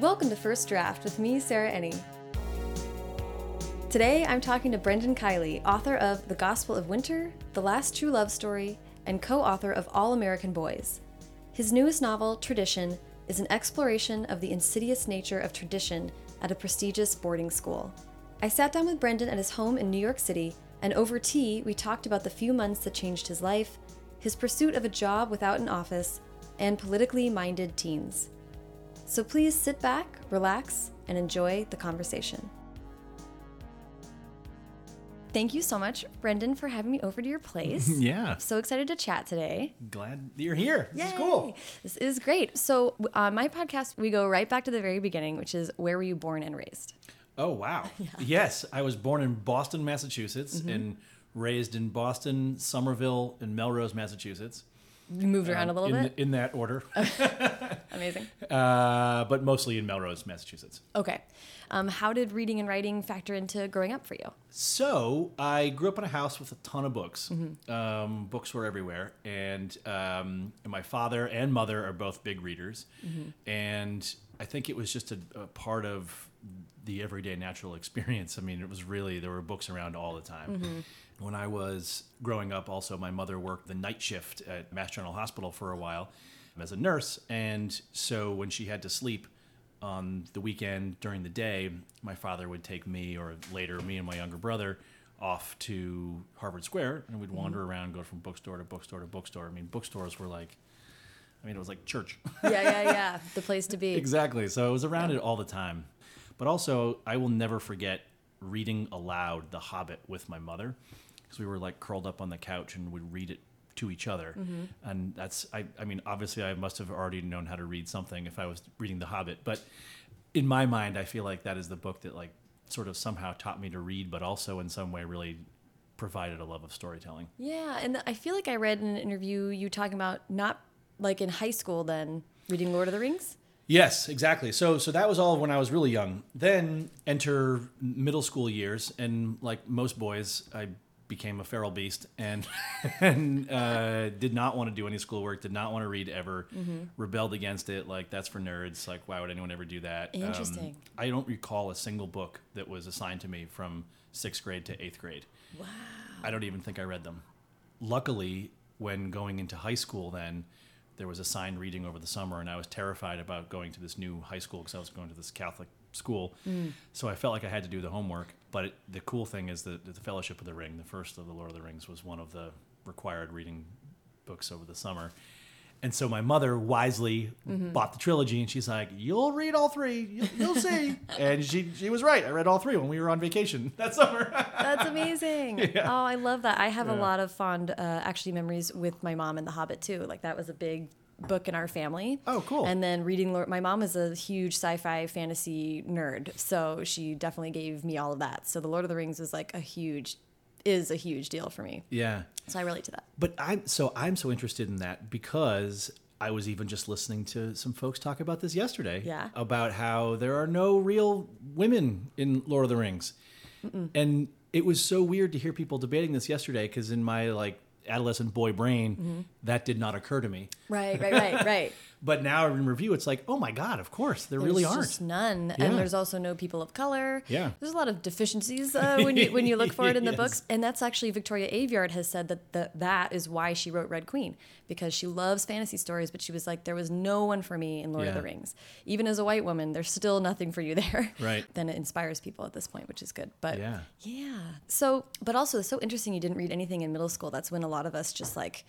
Welcome to First Draft with me, Sarah Enni. Today I'm talking to Brendan Kiely, author of The Gospel of Winter, The Last True Love Story, and co author of All American Boys. His newest novel, Tradition, is an exploration of the insidious nature of tradition at a prestigious boarding school. I sat down with Brendan at his home in New York City, and over tea, we talked about the few months that changed his life, his pursuit of a job without an office, and politically minded teens. So please sit back, relax, and enjoy the conversation. Thank you so much, Brendan, for having me over to your place. Yeah. So excited to chat today. Glad you're here. This is cool. This is great. So, on my podcast, we go right back to the very beginning, which is where were you born and raised? Oh, wow. Yes, I was born in Boston, Massachusetts, Mm-hmm. and raised in Boston, Somerville, and Melrose, Massachusetts. You moved around a little in, bit. in that order, Amazing. uh, but mostly in Melrose, Massachusetts. Okay. Um, how did reading and writing factor into growing up for you? So I grew up in a house with a ton of books. Mm-hmm. Um, books were everywhere, and um, my father and mother are both big readers, Mm-hmm. and I think it was just a, a part of the everyday natural experience. I mean, it was really there were books around all the time. Mm-hmm. When I was growing up, also my mother worked the night shift at Mass General Hospital for a while as a nurse, and so when she had to sleep on the weekend during the day, my father would take me, or later me and my younger brother, off to Harvard Square, and we'd wander around, go from bookstore to bookstore to bookstore. I mean, bookstores were like, I mean, it was like church. Yeah, yeah, yeah. the place to be. exactly. So I was around it all the time. But also, I will never forget reading aloud The Hobbit with my mother, because we were like curled up on the couch and would read it to each other. Mm-hmm. And that's, I, I mean, obviously, I must have already known how to read something if I was reading The Hobbit. But in my mind, I feel like that is the book that like sort of somehow taught me to read, but also in some way really provided a love of storytelling. Yeah, and I feel like I read in an interview you talking about not like in high school then reading Lord of the Rings. Yes, exactly. So so that was all when I was really young. Then enter middle school years, and like most boys, I became a feral beast and and uh, did not want to do any schoolwork. Did not want to read ever. Rebelled against it. Like that's for nerds. Like why would anyone ever do that? Um, Interesting. I don't recall a single book that was assigned to me from sixth grade to eighth grade. Wow. I don't even think I read them. Luckily, when going into high school, then there was assigned reading over the summer, and I was terrified about going to this new high school because I was going to this Catholic school. Mm. So I felt like I had to do the homework. But it, the cool thing is that the Fellowship of the Ring, the first of the Lord of the Rings, was one of the required reading books over the summer. And so my mother wisely bought the trilogy, and she's like, "You'll read all three. You'll, you'll see." and she she was right. I read all three when we were on vacation that summer. That's amazing. Oh, I love that. I have a lot of fond, uh, actually, memories with my mom and The Hobbit too. Like that was a big book in our family. Oh, cool. And then reading, Lord, my mom is a huge sci-fi fantasy nerd, so she definitely gave me all of that. So The Lord of the Rings was like a huge, is a huge deal for me. yeah. So I relate to that. But I'm so I'm so interested in that because I was even just listening to some folks talk about this yesterday. Yeah. About how there are no real women in Lord of the Rings, and it was so weird to hear people debating this yesterday because in my like adolescent boy brain, Mm-hmm. that did not occur to me. Right, right, right, right. But now in review, it's like, oh my god, of course there really aren't. just none, Yeah. and there's also no people of color. Yeah. there's a lot of deficiencies uh, when you when you look for it in the Yes. books, and that's actually Victoria Aveyard has said that the, that is why she wrote Red Queen because she loves fantasy stories, but she was like, there was no one for me in Lord of the Rings. Even as a white woman, there's still nothing for you there. Right. Then it inspires people at this point, which is good. But Yeah. yeah. So, but also it's so interesting you didn't read anything in middle school. That's when a lot of us just like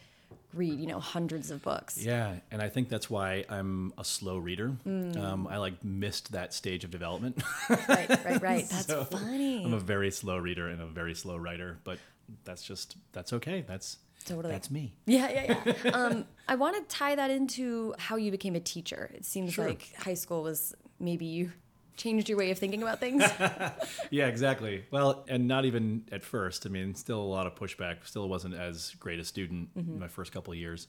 read, you know, hundreds of books. Yeah, and I think that's why I'm a slow reader. Mm. Um, I like missed that stage of development. Right, right, right. That's So, funny. I'm a very slow reader and a very slow writer, but that's just that's okay. That's Totally. that's me. Yeah, yeah, yeah. um, I want to tie that into how you became a teacher. It seems Sure. like high school was maybe you changed your way of thinking about things. Yeah, exactly. Well, and not even at first. I mean, still a lot of pushback. Still wasn't as great a student Mm-hmm. in my first couple of years.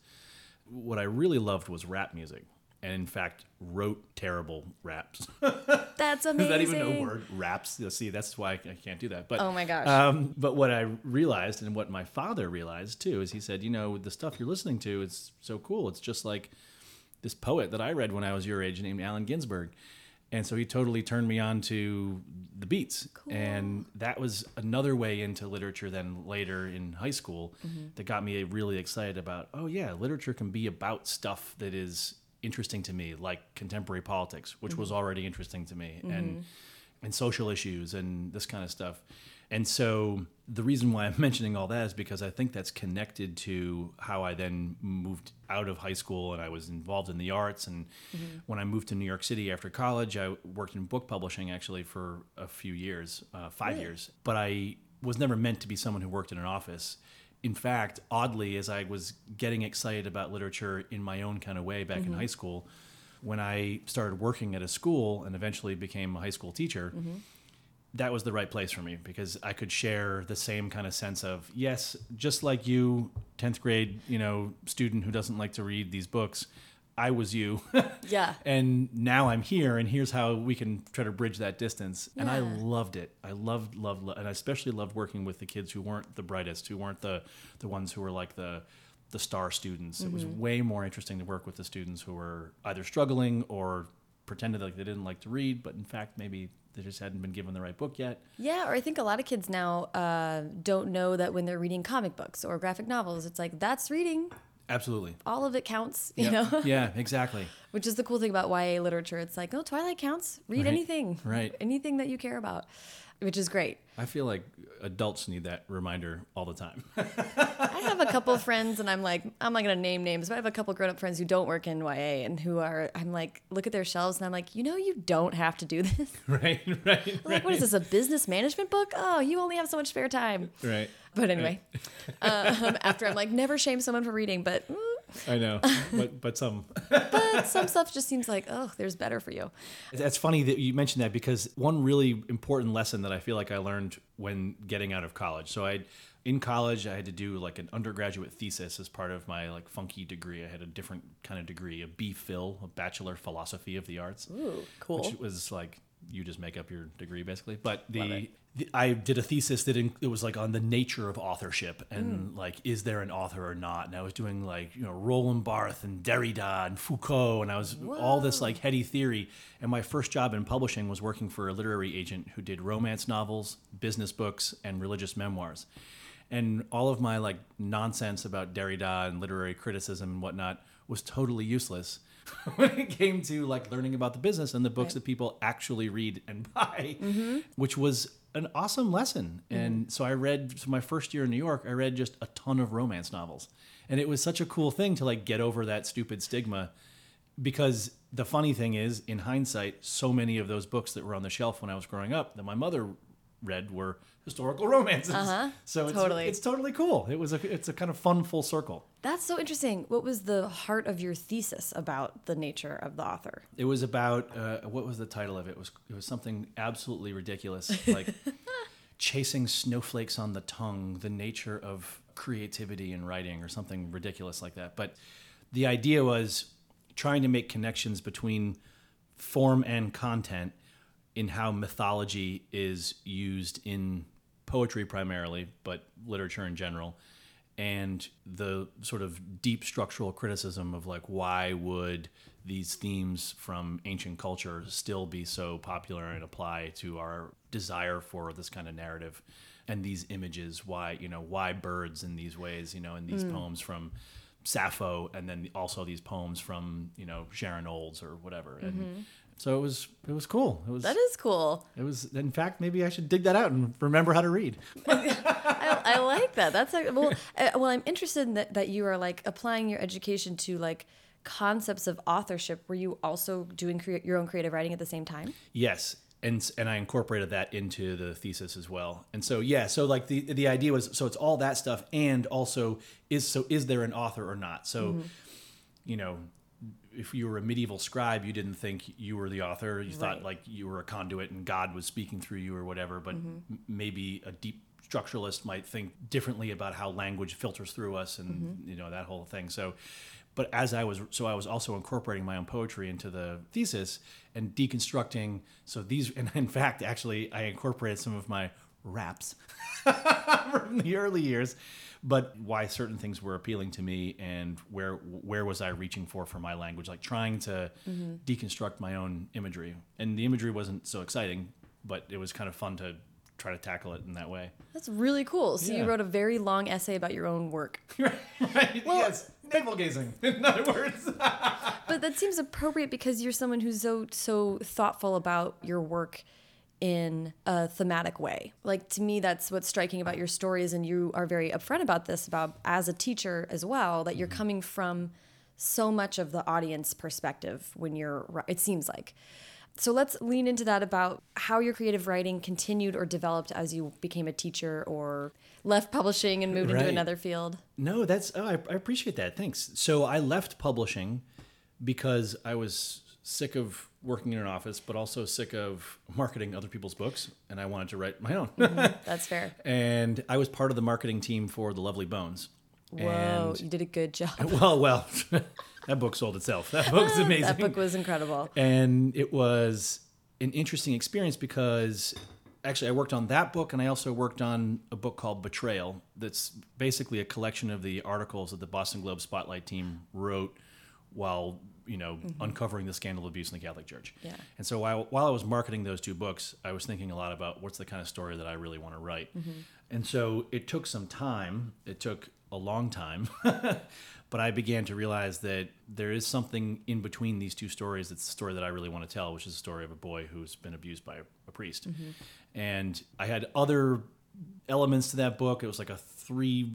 What I really loved was rap music, and in fact, wrote terrible raps. That's amazing. Is that even a word? Raps. You'll see, that's why I can't do that. But Oh my gosh. Um, but what I realized, and what my father realized too, is he said, you know, the stuff you're listening to is so cool. It's just like this poet that I read when I was your age named Allen Ginsberg. And so he totally turned me on to the beats. And that was another way into literature then later in high school mm-hmm. that got me really excited about, oh, yeah, literature can be about stuff that is interesting to me, like contemporary politics, which was mm-hmm. already interesting to me, and, mm-hmm. and social issues and this kind of stuff. And so the reason why I'm mentioning all that is because I think that's connected to how I then moved out of high school and I was involved in the arts. And mm-hmm. when I moved to New York City after college, I worked in book publishing actually for a few years, uh, five years. But I was never meant to be someone who worked in an office. In fact, oddly, as I was getting excited about literature in my own kind of way back in mm-hmm. high school, when I started working at a school and eventually became a high school teacher, mm-hmm. That was the right place for me because I could share the same kind of sense of yes, just like you, tenth grade, you know, student who doesn't like to read these books. I was you, Yeah. and now I'm here, and here's how we can try to bridge that distance. And I loved it. I loved, loved, lo- and I especially loved working with the kids who weren't the brightest, who weren't the the ones who were like the the star students. It was mm-hmm. way more interesting to work with the students who were either struggling or pretended like they didn't like to read, but in fact maybe they just hadn't been given the right book yet. Yeah, or I think a lot of kids now uh, don't know that when they're reading comic books or graphic novels, it's like that's reading. Absolutely. All of it counts, you Yep. know. yeah, exactly. Which is the cool thing about YA literature. It's like, oh, Twilight counts. Read Right, anything, right. Anything that you care about, which is great. I feel like adults need that reminder all the time. I have a couple friends, and I'm like, I'm not gonna name names, but I have a couple grown up friends who don't work in YA and who are. I'm like, look at their shelves, and I'm like, you know, you don't have to do this. right, right, like, what is this? A business management book? Oh, you only have so much spare time. Right. But anyway, um, after I'm like, never shame someone for reading, but. mm, I know, but but some. but some stuff just seems like, oh, there's better for you. That's funny that you mentioned that because one really important lesson that I feel like I learned when getting out of college. So I, in college, I had to do like an undergraduate thesis as part of my like funky degree. I had a different kind of degree, a B Phil, a Bachelor Philosophy of the Arts. Ooh, cool. which was like you just make up your degree basically. But the, the I did a thesis that in, it was like on the nature of authorship and hmm. like is there an author or not? And I was doing like you know Roland Barthes and Derrida and Foucault, and I was all this like heady theory. And my first job in publishing was working for a literary agent who did romance novels, business books, and religious memoirs. And all of my like nonsense about Derrida and literary criticism and whatnot was totally useless when it came to like learning about the business and the books that people actually read and buy, mm-hmm. which was an awesome lesson. Mm-hmm. And so I read so my first year in New York, I read just a ton of romance novels. And it was such a cool thing to like get over that stupid stigma because the funny thing is in hindsight so many of those books that were on the shelf when I was growing up that my mother read were historical romances. Uh-huh. So it's Totally. it's totally cool. It was a it's a kind of fun full circle. That's so interesting. What was the heart of your thesis about the nature of the author? It was about uh, what was the title of it? It was it was something absolutely ridiculous, like chasing snowflakes on the tongue, the nature of creativity in writing, or something ridiculous like that. But the idea was trying to make connections between form and content in how mythology is used in poetry primarily, but literature in general, and the sort of deep structural criticism of like why would these themes from ancient culture still be so popular and apply to our desire for this kind of narrative? And these images why you know why birds in these ways you know in these hmm. poems from Sappho and then also these poems from you know Sharon Olds or whatever. And mm-hmm. So it was it was cool it was That is cool. it was in fact maybe I should dig that out and remember how to read I, I like that. That's a, well. Uh, well, I'm interested in that, that you are like applying your education to like concepts of authorship. Were you also doing crea- your own creative writing at the same time? Yes, and and I incorporated that into the thesis as well. And so yeah, so like the the idea was so it's all that stuff and also is so is there an author or not? So you know, if you were a medieval scribe, you didn't think you were the author. You thought like you were a conduit and God was speaking through you or whatever. But mm-hmm. m- maybe a deep structuralist might think differently about how language filters through us and mm-hmm. you know that whole thing. So, but as I was so I was also incorporating my own poetry into the thesis and deconstructing. So these and in fact actually I incorporated some of my raps from the early years, but why certain things were appealing to me and where where was I reaching for for my language, like trying to mm-hmm. deconstruct my own imagery. And the imagery wasn't so exciting, but it was kind of fun to try to tackle it in that way. That's really cool. So Yeah. you wrote a very long essay about your own work. right? yes, navel gazing. In other words. But that seems appropriate because you're someone who's so so thoughtful about your work in a thematic way. Like to me that's what's striking about your stories and you are very upfront about this about as a teacher as well that you're mm-hmm. coming from so much of the audience perspective when you're it seems like. So let's lean into that about how your creative writing continued or developed as you became a teacher or left publishing and moved into another field. No, that's oh, I, I appreciate that. Thanks. So I left publishing because I was sick of working in an office, but also sick of marketing other people's books, and I wanted to write my own. Mm-hmm. That's fair. and I was part of the marketing team for The Lovely Bones. Whoa, And you did a good job. well, well, that book sold itself. That book's amazing. That book was incredible. and it was an interesting experience because actually I worked on that book and I also worked on a book called Betrayal that's basically a collection of the articles that the Boston Globe Spotlight team wrote while you know mm-hmm. uncovering the scandal of abuse in the Catholic Church. Yeah. And so while while I was marketing those two books, I was thinking a lot about what's the kind of story that I really want to write. Mm-hmm. And so it took some time. It took a long time. but I began to realize that there is something in between these two stories that's the story that I really want to tell, which is the story of a boy who's been abused by a, a priest. Mm-hmm. And I had other elements to that book. It was like a three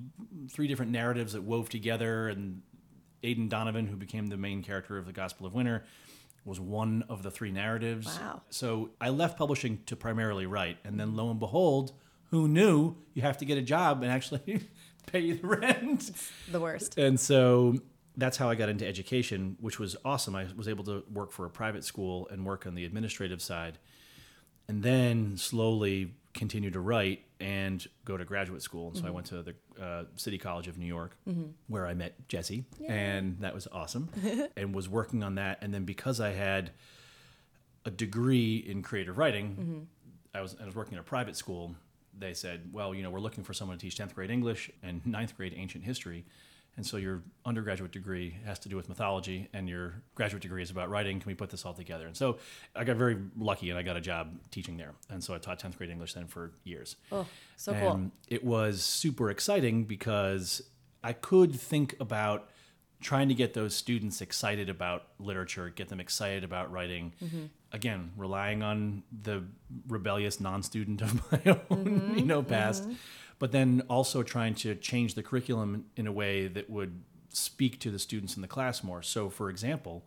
three different narratives that wove together and Aidan Donovan, who became the main character of the Gospel of Winter, was one of the three narratives. Wow. So I left publishing to primarily write, and then lo and behold, who knew you have to get a job and actually pay you the rent? The worst. And so that's how I got into education, which was awesome. I was able to work for a private school and work on the administrative side, and then slowly continue to write and go to graduate school. And so I mm-hmm. went to the uh, City College of New York, mm-hmm. where I met Jessie, and that was awesome, and was working on that. And then because I had a degree in creative writing, mm-hmm. I was I was working at a private school. They said, "Well, you know, we're looking for someone to teach tenth grade English and ninth grade ancient history, and so your undergraduate degree has to do with mythology, and your graduate degree is about writing. Can we put this all together?" And so I got very lucky, and I got a job teaching there, and so I taught tenth grade English then for years. Oh, so cool. And it was super exciting because I could think about trying to get those students excited about literature, get them excited about writing. Mm-hmm. Again, relying on the rebellious non-student of my own, mm-hmm. you know, past, mm-hmm. But then also trying to change the curriculum in a way that would speak to the students in the class more. So, for example,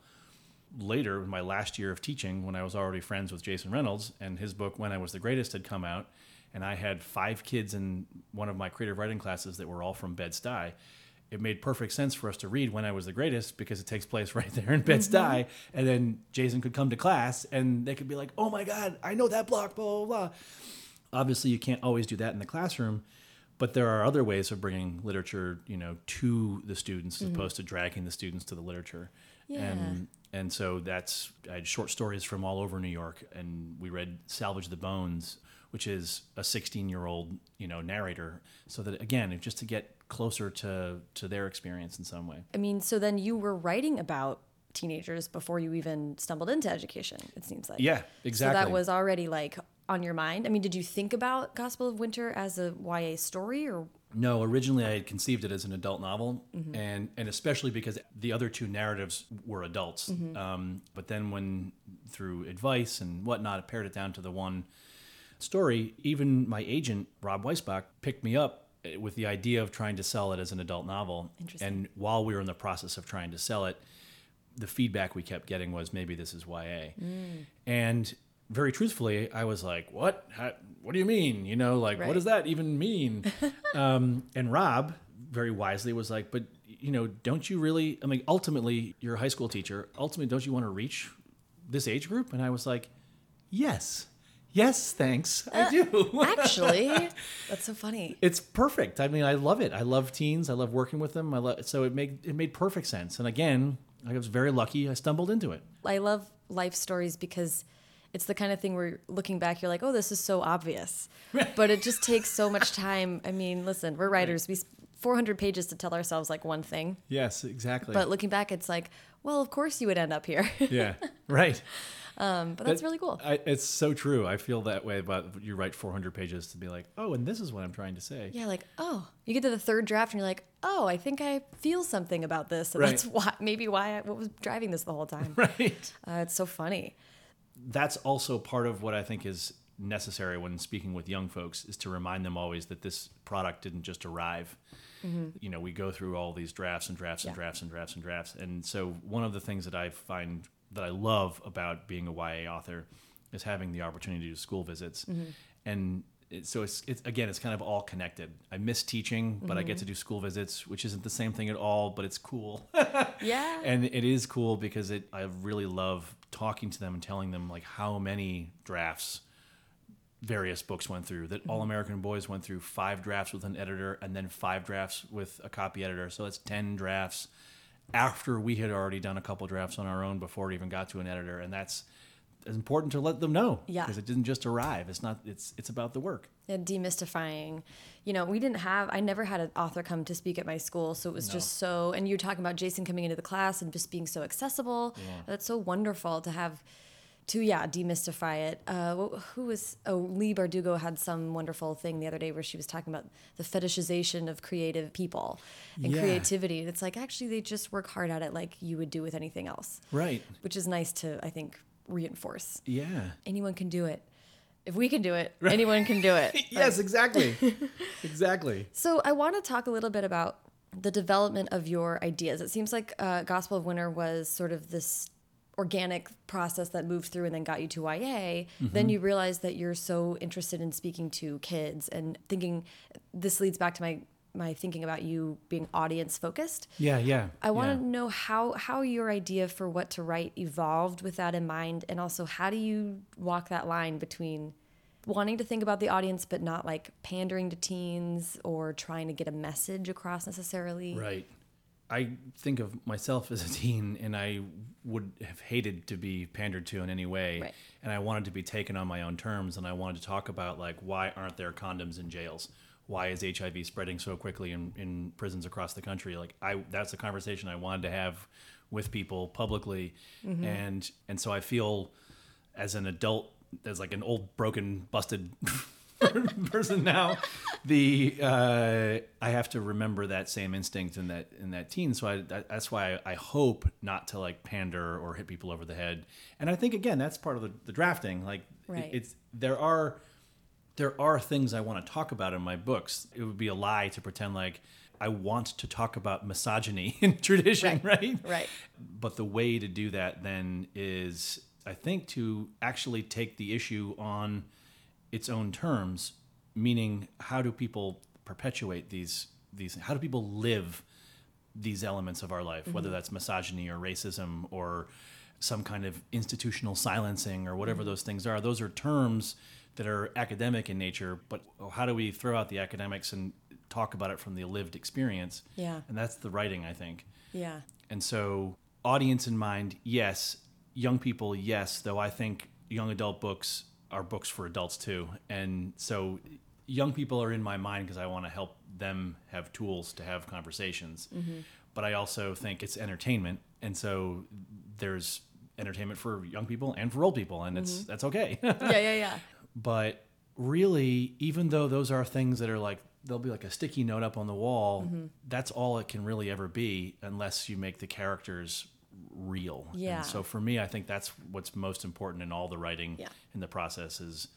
later in my last year of teaching when I was already friends with Jason Reynolds and his book When I Was the Greatest had come out and I had five kids in one of my creative writing classes that were all from Bed-Stuy it made perfect sense for us to read When I Was the Greatest because it takes place right there in Bed-Stuy mm-hmm. and then Jason could come to class and they could be like oh my god I know that block blah blah blah obviously you can't always do that in the classroom but there are other ways of bringing literature you know to the students as mm-hmm. opposed to dragging the students to the literature. Yeah. and and so that's i had short stories from all over new york and we read salvage the bones which is a 16 year old you know narrator. So that again just to get closer to to their experience in some way. I mean, so then you were writing about teenagers before you even stumbled into education, it seems like. yeah exactly So that was already like on your mind. I mean, did you think about Gospel of Winter as a YA story or No, originally I had conceived it as an adult novel, and and especially because the other two narratives were adults. Um, but then when through advice and whatnot, I pared it down to the one story. Even my agent Rob Weisbach picked me up eh, with the idea of trying to sell it as an adult novel. Interesting. And while we were in the process of trying to sell it, the feedback we kept getting was maybe this is YA. And very truthfully, I was like, "What? How, what do you mean? You know, like Right. what does that even mean?" um, and Rob very wisely was like, "But you know, don't you really? I mean, ultimately, you're a high school teacher. Ultimately, don't you want to reach this age group?" And I was like, "Yes, yes, thanks, I do." actually? That's so funny. it's perfect. I mean, I love it. I love teens. I love working with them. I love so it made it made perfect sense. And again, I was very lucky. I stumbled into it. I love life stories because it's the kind of thing where looking back, you're like, oh, this is so obvious. but it just takes so much time. I mean, listen, we're writers. We 400 pages to tell ourselves like one thing. Yes, exactly. But looking back, it's like, well, of course you would end up here. yeah, right. Um, but that's That- really cool. I, it's so true. I feel that way about you write 400 pages to be like, oh, and this is what I'm trying to say. Yeah, like, oh, you get to the third draft and you're like, oh, I think I feel something about this. And Right. that's why, maybe why, I, what was driving this the whole time. Right. Uh, it's so funny. That's also part of what I think is necessary when speaking with young folks is to remind them always that this product didn't just arrive. You know, we go through all these drafts and drafts and Mm-hmm. Yeah. drafts and drafts and drafts. And so one of the things that I find that I love about being a YA author is having the opportunity to do school visits. Mm-hmm. And it, so it's, it's again, it's kind of all connected. I miss teaching, but I Mm-hmm. get to do school visits, which isn't the same thing at all, but it's cool. Yeah. and it is cool because it I really love talking to them and telling them like how many drafts various books went through that all American Boys went through five drafts with an editor and then five drafts with a copy editor so that's 10 drafts after we had already done a couple drafts on our own before it even got to an editor and that's it's important to let them know Yeah. because it didn't just arrive it's not it's it's about the work and demystifying. You know, we didn't have, I never had an author come to speak at my school. So it was just so, and you're talking about Jason coming into the class and just being so accessible. That's so wonderful to have. To yeah, demystify it. Uh, who was? Oh, Leigh Bardugo had some wonderful thing the other day where she was talking about the fetishization of creative people and Yeah. creativity. It's like actually they just work hard at it, like you would do with anything else, right which is nice to I think reinforce. yeah Anyone can do it. If we can do it, anyone can do it. yes exactly exactly So I want to talk a little bit about the development of your ideas. It seems like uh, Gospel of Winter was sort of this organic process that moved through and then got you to YA. Then you realize that you're so interested in speaking to kids and thinking. This leads back to my my thinking about you being audience focused. yeah yeah I want yeah. to know how how your idea for what to write evolved with that in mind, and also how do you walk that line between wanting to think about the audience but not like pandering to teens or trying to get a message across necessarily. Right. I think of myself as a teen, and I would have hated to be pandered to in any way. Right. And I wanted to be taken on my own terms, and I wanted to talk about like why aren't there condoms in jails? Why is HIV spreading so quickly in, in prisons across the country? Like I, that's a conversation I wanted to have with people publicly, and and so I feel as an adult, as like an old broken busted person now the uh, i have to remember that same instinct in that in that teen. So I, that, that's why I, I hope not to like pander or hit people over the head. And i think again that's part of the, the drafting. Like it- it's there are there are things i want to talk about in my books. It would be a lie to pretend like i want to talk about misogyny in tradition right Right. but the way to do that then is i think to actually take the issue on its own terms meaning how do people perpetuate these these how do people live these elements of our life mm-hmm. whether that's misogyny or racism or some kind of institutional silencing or whatever mm-hmm. those things are. Those are terms that are academic in nature but how do we throw out the academics and talk about it from the lived experience Yeah. and that's the writing i think Yeah. and so, audience in mind, yes. Young people, yes. Though I think young adult books are books for adults too. And so, young people are in my mind because I want to help them have tools to have conversations. Mm-hmm. But I also think it's entertainment. And so, there's entertainment for young people and for old people. And it's mm-hmm. that's okay. Yeah. Yeah. Yeah. But really even though those are things that are like there'll be like a sticky note up on the wall Mm-hmm. that's all it can really ever be unless you make the characters real Yeah. and so for me i think that's what's most important in all the writing Yeah. in the process is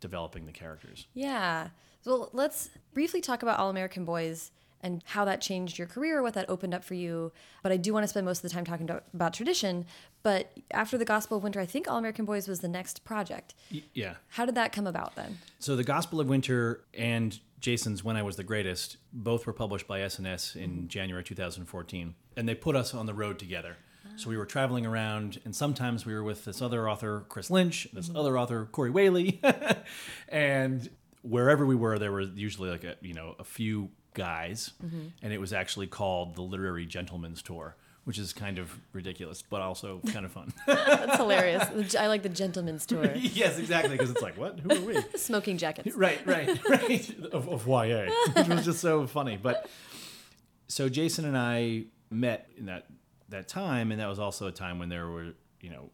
developing the characters Yeah. So let's briefly talk about All American Boys and how that changed your career, what that opened up for you. But I do want to spend most of the time talking to, about tradition. But after the Gospel of Winter, I think All American Boys was the next project. Yeah How did that come about then? So the Gospel of Winter and Jason's When I Was the Greatest both were published by SNS in mm-hmm. January 2014, and they put us on the road together. So we were traveling around, and sometimes we were with this other author, Chris Lynch, this mm-hmm. other author, Corey Whaley, and wherever we were, there were usually like a you know a few guys, mm-hmm. and it was actually called the Literary Gentleman's Tour. which is kind of ridiculous, but also kind of fun. That's hilarious. I like the gentleman's tour. yes, exactly, because it's like, what? Who are we? Smoking jackets. right, right, right. Of, of YA, which was just so funny. But so Jason and I met in that that time, and that was also a time when there were you know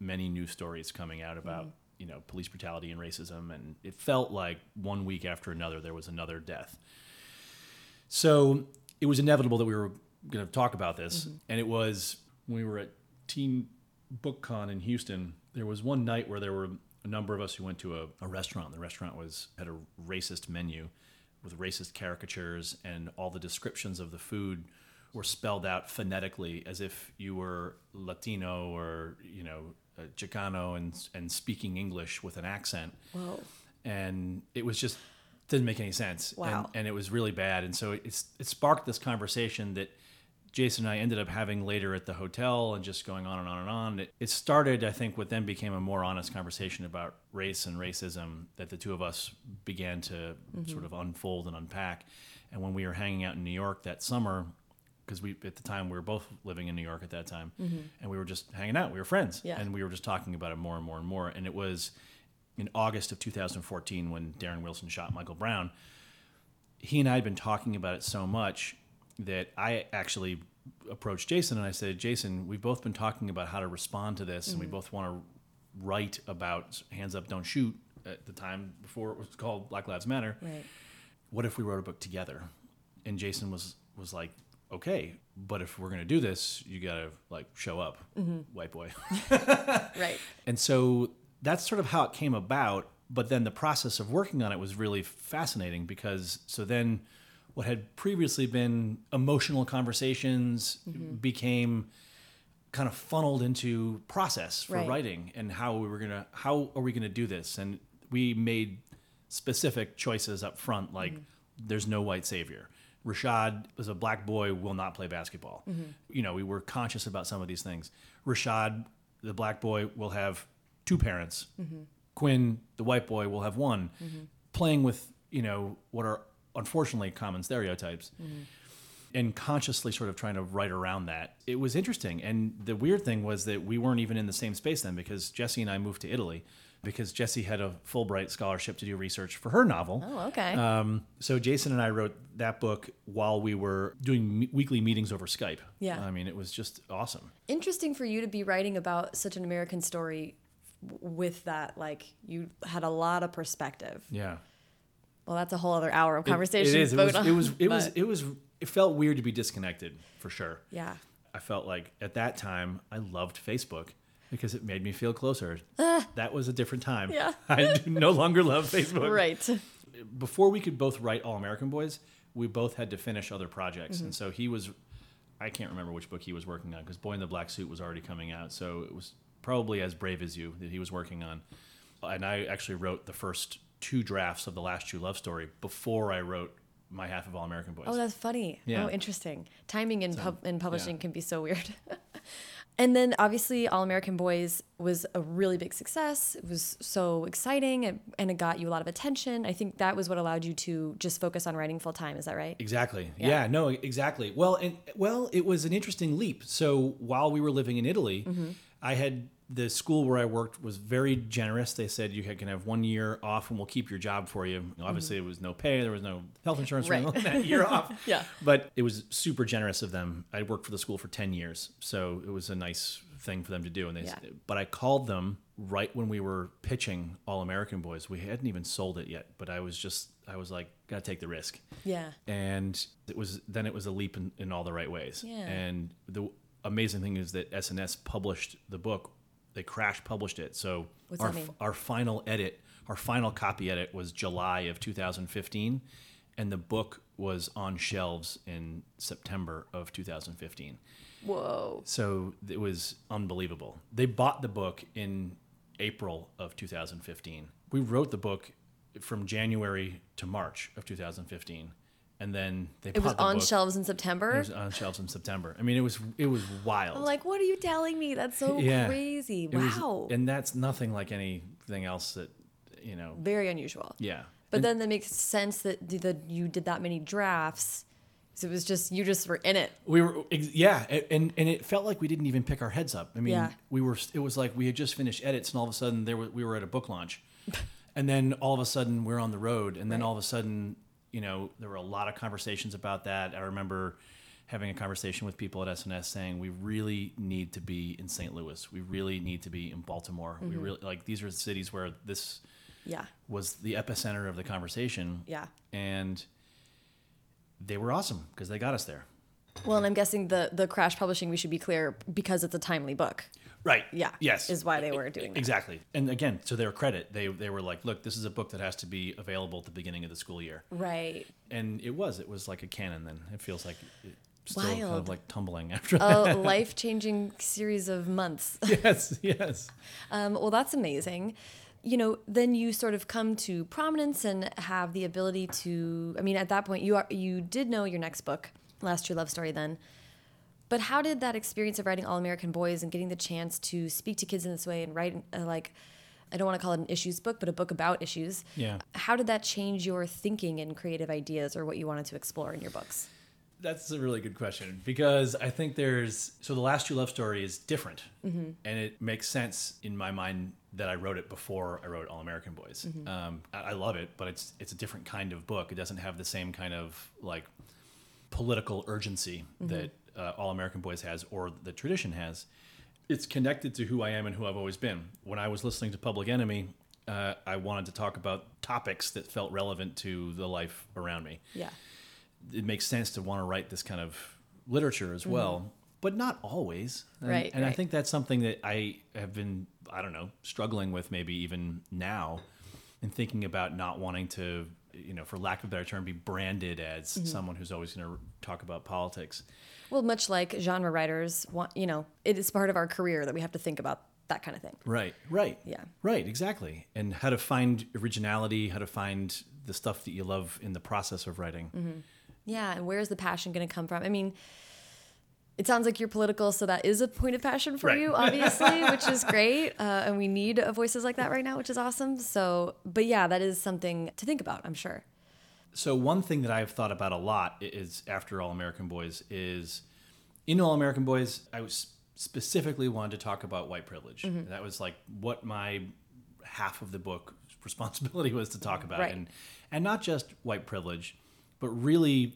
many news stories coming out about mm-hmm. you know police brutality and racism, and it felt like one week after another there was another death. So it was inevitable that we were going to talk about this, and it was when we were at Teen Book Con in Houston. There was one night where there were a number of us who went to a, a restaurant. The restaurant was had a racist menu with racist caricatures, and all the descriptions of the food were spelled out phonetically as if you were Latino or you know uh, Chicano and and speaking English with an accent Whoa. and it was just didn't make any sense. Wow. And, and it was really bad. And so it's it sparked this conversation that Jason and I ended up having later at the hotel and just going on and on and on. It, it started, I think, what then became a more honest conversation about race and racism that the two of us began to mm-hmm. sort of unfold and unpack. And when we were hanging out in New York that summer, because we at the time we were both living in New York at that time, mm-hmm. and we were just hanging out. We were friends, Yeah. and we were just talking about it more and more and more. And it was in August of 2014 when Darren Wilson shot Michael Brown. He and I had been talking about it so much that I actually approached Jason and I said, Jason, we've both been talking about how to respond to this, and we mm-hmm. both want to write about Hands Up, Don't Shoot at the time before it was called Black Lives Matter Right. what if we wrote a book together? And Jason was was like, okay, but if we're gonna do this, you gotta like show up, mm-hmm. white boy. Right. and so that's sort of how it came about. But then the process of working on it was really fascinating because so then what had previously been emotional conversations mm-hmm. became kind of funneled into process for Right. writing and how we were gonna how are we gonna do this? And we made specific choices up front like mm-hmm. there's no white savior. Rashad as a black boy will not play basketball. Mm-hmm. You know we were conscious about some of these things. Rashad the black boy will have two parents mm-hmm. quinn the white boy will have one mm-hmm. playing with you know what are unfortunately common stereotypes mm-hmm. and consciously sort of trying to write around that. It was interesting. And the weird thing was that we weren't even in the same space then because Jessie and I moved to Italy because Jessie had a Fulbright scholarship to do research for her novel. Oh, okay. Um, so Jason and I wrote that book while we were doing me- weekly meetings over Skype. Yeah. I mean, it was just awesome. Interesting for you to be writing about such an American story with that. Like, you had a lot of perspective. Yeah. Well, that's a whole other hour of It- conversation. It, is. It was, on, it was. It was. It was. It felt weird to be disconnected for sure. yeah. I felt like at that time I loved Facebook because it made me feel closer. that was a different time. Yeah. I no longer love Facebook. Right. Before we could both write All American Boys, we both had to finish other projects. Mm-hmm. And so he was, I can't remember which book he was working on because Boy in the Black Suit was already coming out. So it was probably As Brave as You that he was working on. And I actually wrote the first two drafts of The Last True Love Story before I wrote my half of All American Boys. Oh, that's funny. Yeah. Oh, interesting. Timing in pub in publishing yeah. can be so weird. and then obviously All American Boys was a really big success. It was so exciting and, and it got you a lot of attention. I think that was what allowed you to just focus on writing full time. Is that right? Exactly. Yeah. Yeah. no, exactly. Well, and well, it was an interesting leap. So while we were living in Italy, Mm-hmm. I had the school where I worked was very generous. They said you can have one year off and we'll keep your job for you. Obviously, it was no pay, there was no health insurance Mm-hmm. Right. for that year off. Yeah. But it was super generous of them. I worked for the school for 10 years. So it was a nice thing for them to do. And they, Yeah. but I called them right when we were pitching All American Boys. We hadn't even sold it yet, but I was just, I was like, gotta take the risk Yeah. and it was then it was a leap in, in all the right ways. Yeah. And the amazing thing is that SNS published the book. They crash published it. So What's our our final edit, our final copy edit was July of 2015, and the book was on shelves in September of 2015. Whoa. So it was unbelievable. They bought the book in April of 2015. We wrote the book from January to March of 2015, and then they It was the on book. shelves in September. It was on shelves in September. I mean, it was it was wild. I'm like, what are you telling me? That's so Yeah. crazy. It was- Wow. and that's nothing like anything else that you know. Very unusual. Yeah. But And- then that makes sense that the, the, you did that many drafts So it was just you just were in it. We were, yeah, and and it felt like we didn't even pick our heads up. I mean, Yeah. we were. It was like we had just finished edits, and all of a sudden there were, we were at a book launch, and then all of a sudden we're on the road, and then Right. all of a sudden, you know, there were a lot of conversations about that. I remember having a conversation with people at SNS saying we really need to be in St. Louis. We really need to be in Baltimore. Mm-hmm. We really like these are the cities where this Yeah. was the epicenter of the conversation. Yeah. and they were awesome because they got us there. Well, and I'm guessing the the Crash Publishing, we should be clear, because it's a timely book. Right. Yeah. Yes. Is why they were doing that. Exactly. And again, to their credit, they they were like, look, this is a book that has to be available at the beginning of the school year. Right. And it was. It was like a canon then. It feels like it's still kind Wild. of like tumbling after A life changing series of months. yes, yes. Um, well, that's amazing. You know, then you sort of come to prominence and have the ability to. I mean, at that point, you are you did know your next book, Last True Love Story, then. But how did that experience of writing All American Boys and getting the chance to speak to kids in this way and write uh, like, I don't want to call it an issues book, but a book about issues. Yeah. How did that change your thinking and creative ideas or what you wanted to explore in your books? That's a really good question because I think there's so the last true love story is different, Mm-hmm. and it makes sense in my mind that I wrote it before I wrote All American Boys. Mm-hmm. Um, I, I love it, but it's it's a different kind of book. It doesn't have the same kind of like political urgency Mm-hmm. that uh, All American Boys has or the tradition has. It's connected to who I am and who I've always been. When I was listening to Public Enemy, uh, I wanted to talk about topics that felt relevant to the life around me Yeah. it makes sense to want to write this kind of literature as well, but not always. And, Mm-hmm. Right, And I think that's something that I have been, I don't know, struggling with maybe even now in thinking about not wanting to, you know, for lack of a better term, be branded as Mm-hmm. someone who's always going to talk about politics. Well, much like genre writers want, you know, it is part of our career that we have to think about that kind of thing. Right, right. Yeah. Right, exactly. And how to find originality, how to find the stuff that you love in the process of writing. Mm-hmm. Yeah, and where's the passion going to come from? I mean, it sounds like you're political, so that is a point of passion for Right. you, obviously, which is great. Uh, and we need voices like that right now, which is awesome. So, but yeah, that is something to think about, I'm sure. So one thing that I've thought about a lot is after All American Boys is in All American Boys, I was specifically wanted to talk about white privilege. Mm-hmm. That was like what my half of the book responsibility was to talk about, Right. and and not just white privilege, but really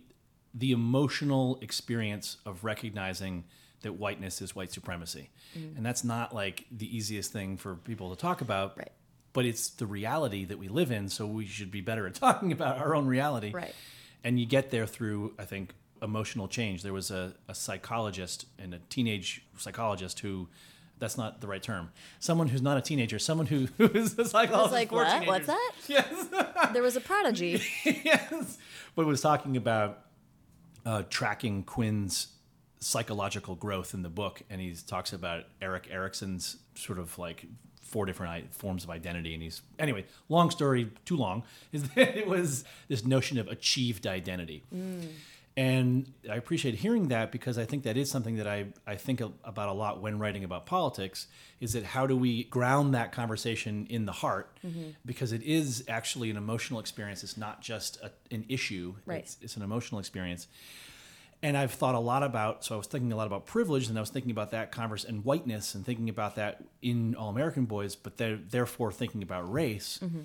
the emotional experience of recognizing that whiteness is white supremacy, mm. and that's not like the easiest thing for people to talk about Right. but it's the reality that we live in so we should be better at talking about our own reality Right. and you get there through i think emotional change there was a, a psychologist and a teenage psychologist who that's not the right term someone who's not a teenager someone who, who is a psychologist like, what? What's that? yes There was a prodigy. yes but was talking about uh, tracking quinn's psychological growth in the book and he talks about erik erikson's sort of like four different forms of identity and he's anyway long story too long is that it was this notion of achieved identity and I appreciate hearing that because I think that is something that I, I think about a lot when writing about politics is that how do we ground that conversation in the heart mm-hmm. because it is actually an emotional experience. It's not just a, an issue. Right. It's, it's an emotional experience. And I've thought a lot about, so I was thinking a lot about privilege and I was thinking about that converse and whiteness and thinking about that in All American Boys, but they're, therefore thinking about race. Mm-hmm.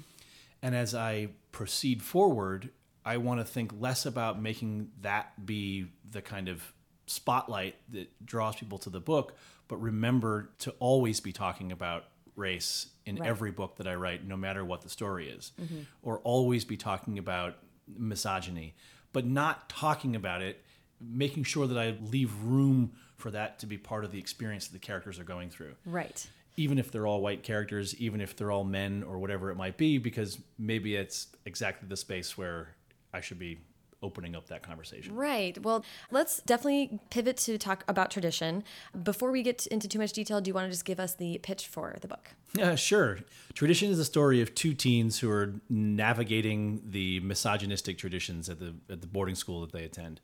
And as I proceed forward, I want to think less about making that be the kind of spotlight that draws people to the book, but remember to always be talking about race in Right. every book that I write, no matter what the story is, mm-hmm. or always be talking about misogyny, but not talking about it, making sure that I leave room for that to be part of the experience that the characters are going through right. even if they're all white characters, even if they're all men or whatever it might be, because maybe it's exactly the space where I should be opening up that conversation. Right. Well, let's definitely pivot to talk about tradition. Before we get into too much detail, do you want to just give us the pitch for the book? Yeah, sure. Tradition is a story of two teens who are navigating the misogynistic traditions at the at the boarding school that they attend,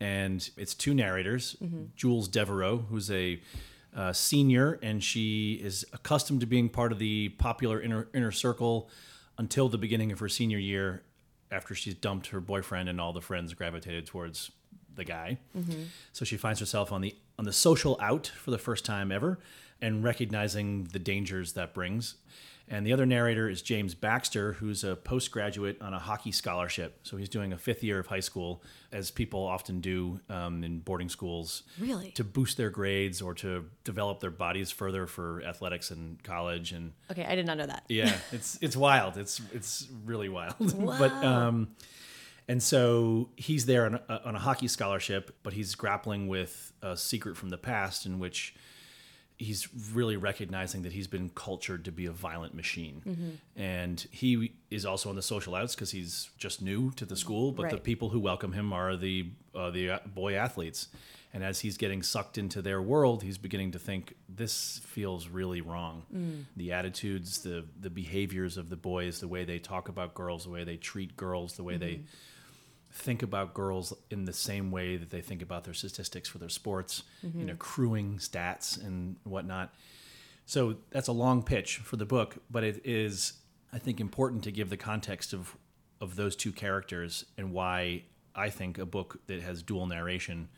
and it's two narrators: Jules Devereaux, who's a uh, senior, and she is accustomed to being part of the popular inner inner circle until the beginning of her senior year, after she's dumped her boyfriend and all the friends gravitated towards the guy. Mm-hmm. So she finds herself on the on the social out for the first time ever, and recognizing the dangers that brings. And the other narrator is James Baxter, who's a postgraduate on a hockey scholarship. So he's doing a fifth year of high school, as people often do um, in boarding schools, Really? to boost their grades or to develop their bodies further for athletics and college. And Okay, I did not know that. yeah, it's it's wild. It's it's really wild. Wow. but um, and so he's there on a, on a hockey scholarship, but he's grappling with a secret from the past in which he's really recognizing that he's been cultured to be a violent machine, mm-hmm. and he is also on the social outs because he's just new to the school. But the people who welcome him are the uh, the uh, boy athletes. And as he's getting sucked into their world, he's beginning to think this feels really wrong. Mm. The attitudes, the the behaviors of the boys, the way they talk about girls, the way they treat girls, the way they mm-hmm. Think about girls in the same way that they think about their statistics for their sports, you know, mm-hmm. accruing stats and whatnot. So that's a long pitch for the book, but it is, I think, important to give the context of of those two characters and why I think a book that has dual narration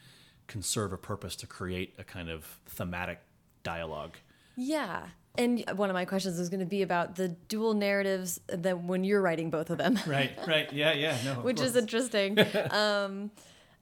can serve a purpose to create a kind of thematic dialogue. Yeah. And one of my questions was going to be about the dual narratives that when you're writing both of them, Right, right, yeah, yeah, no, which is interesting. um,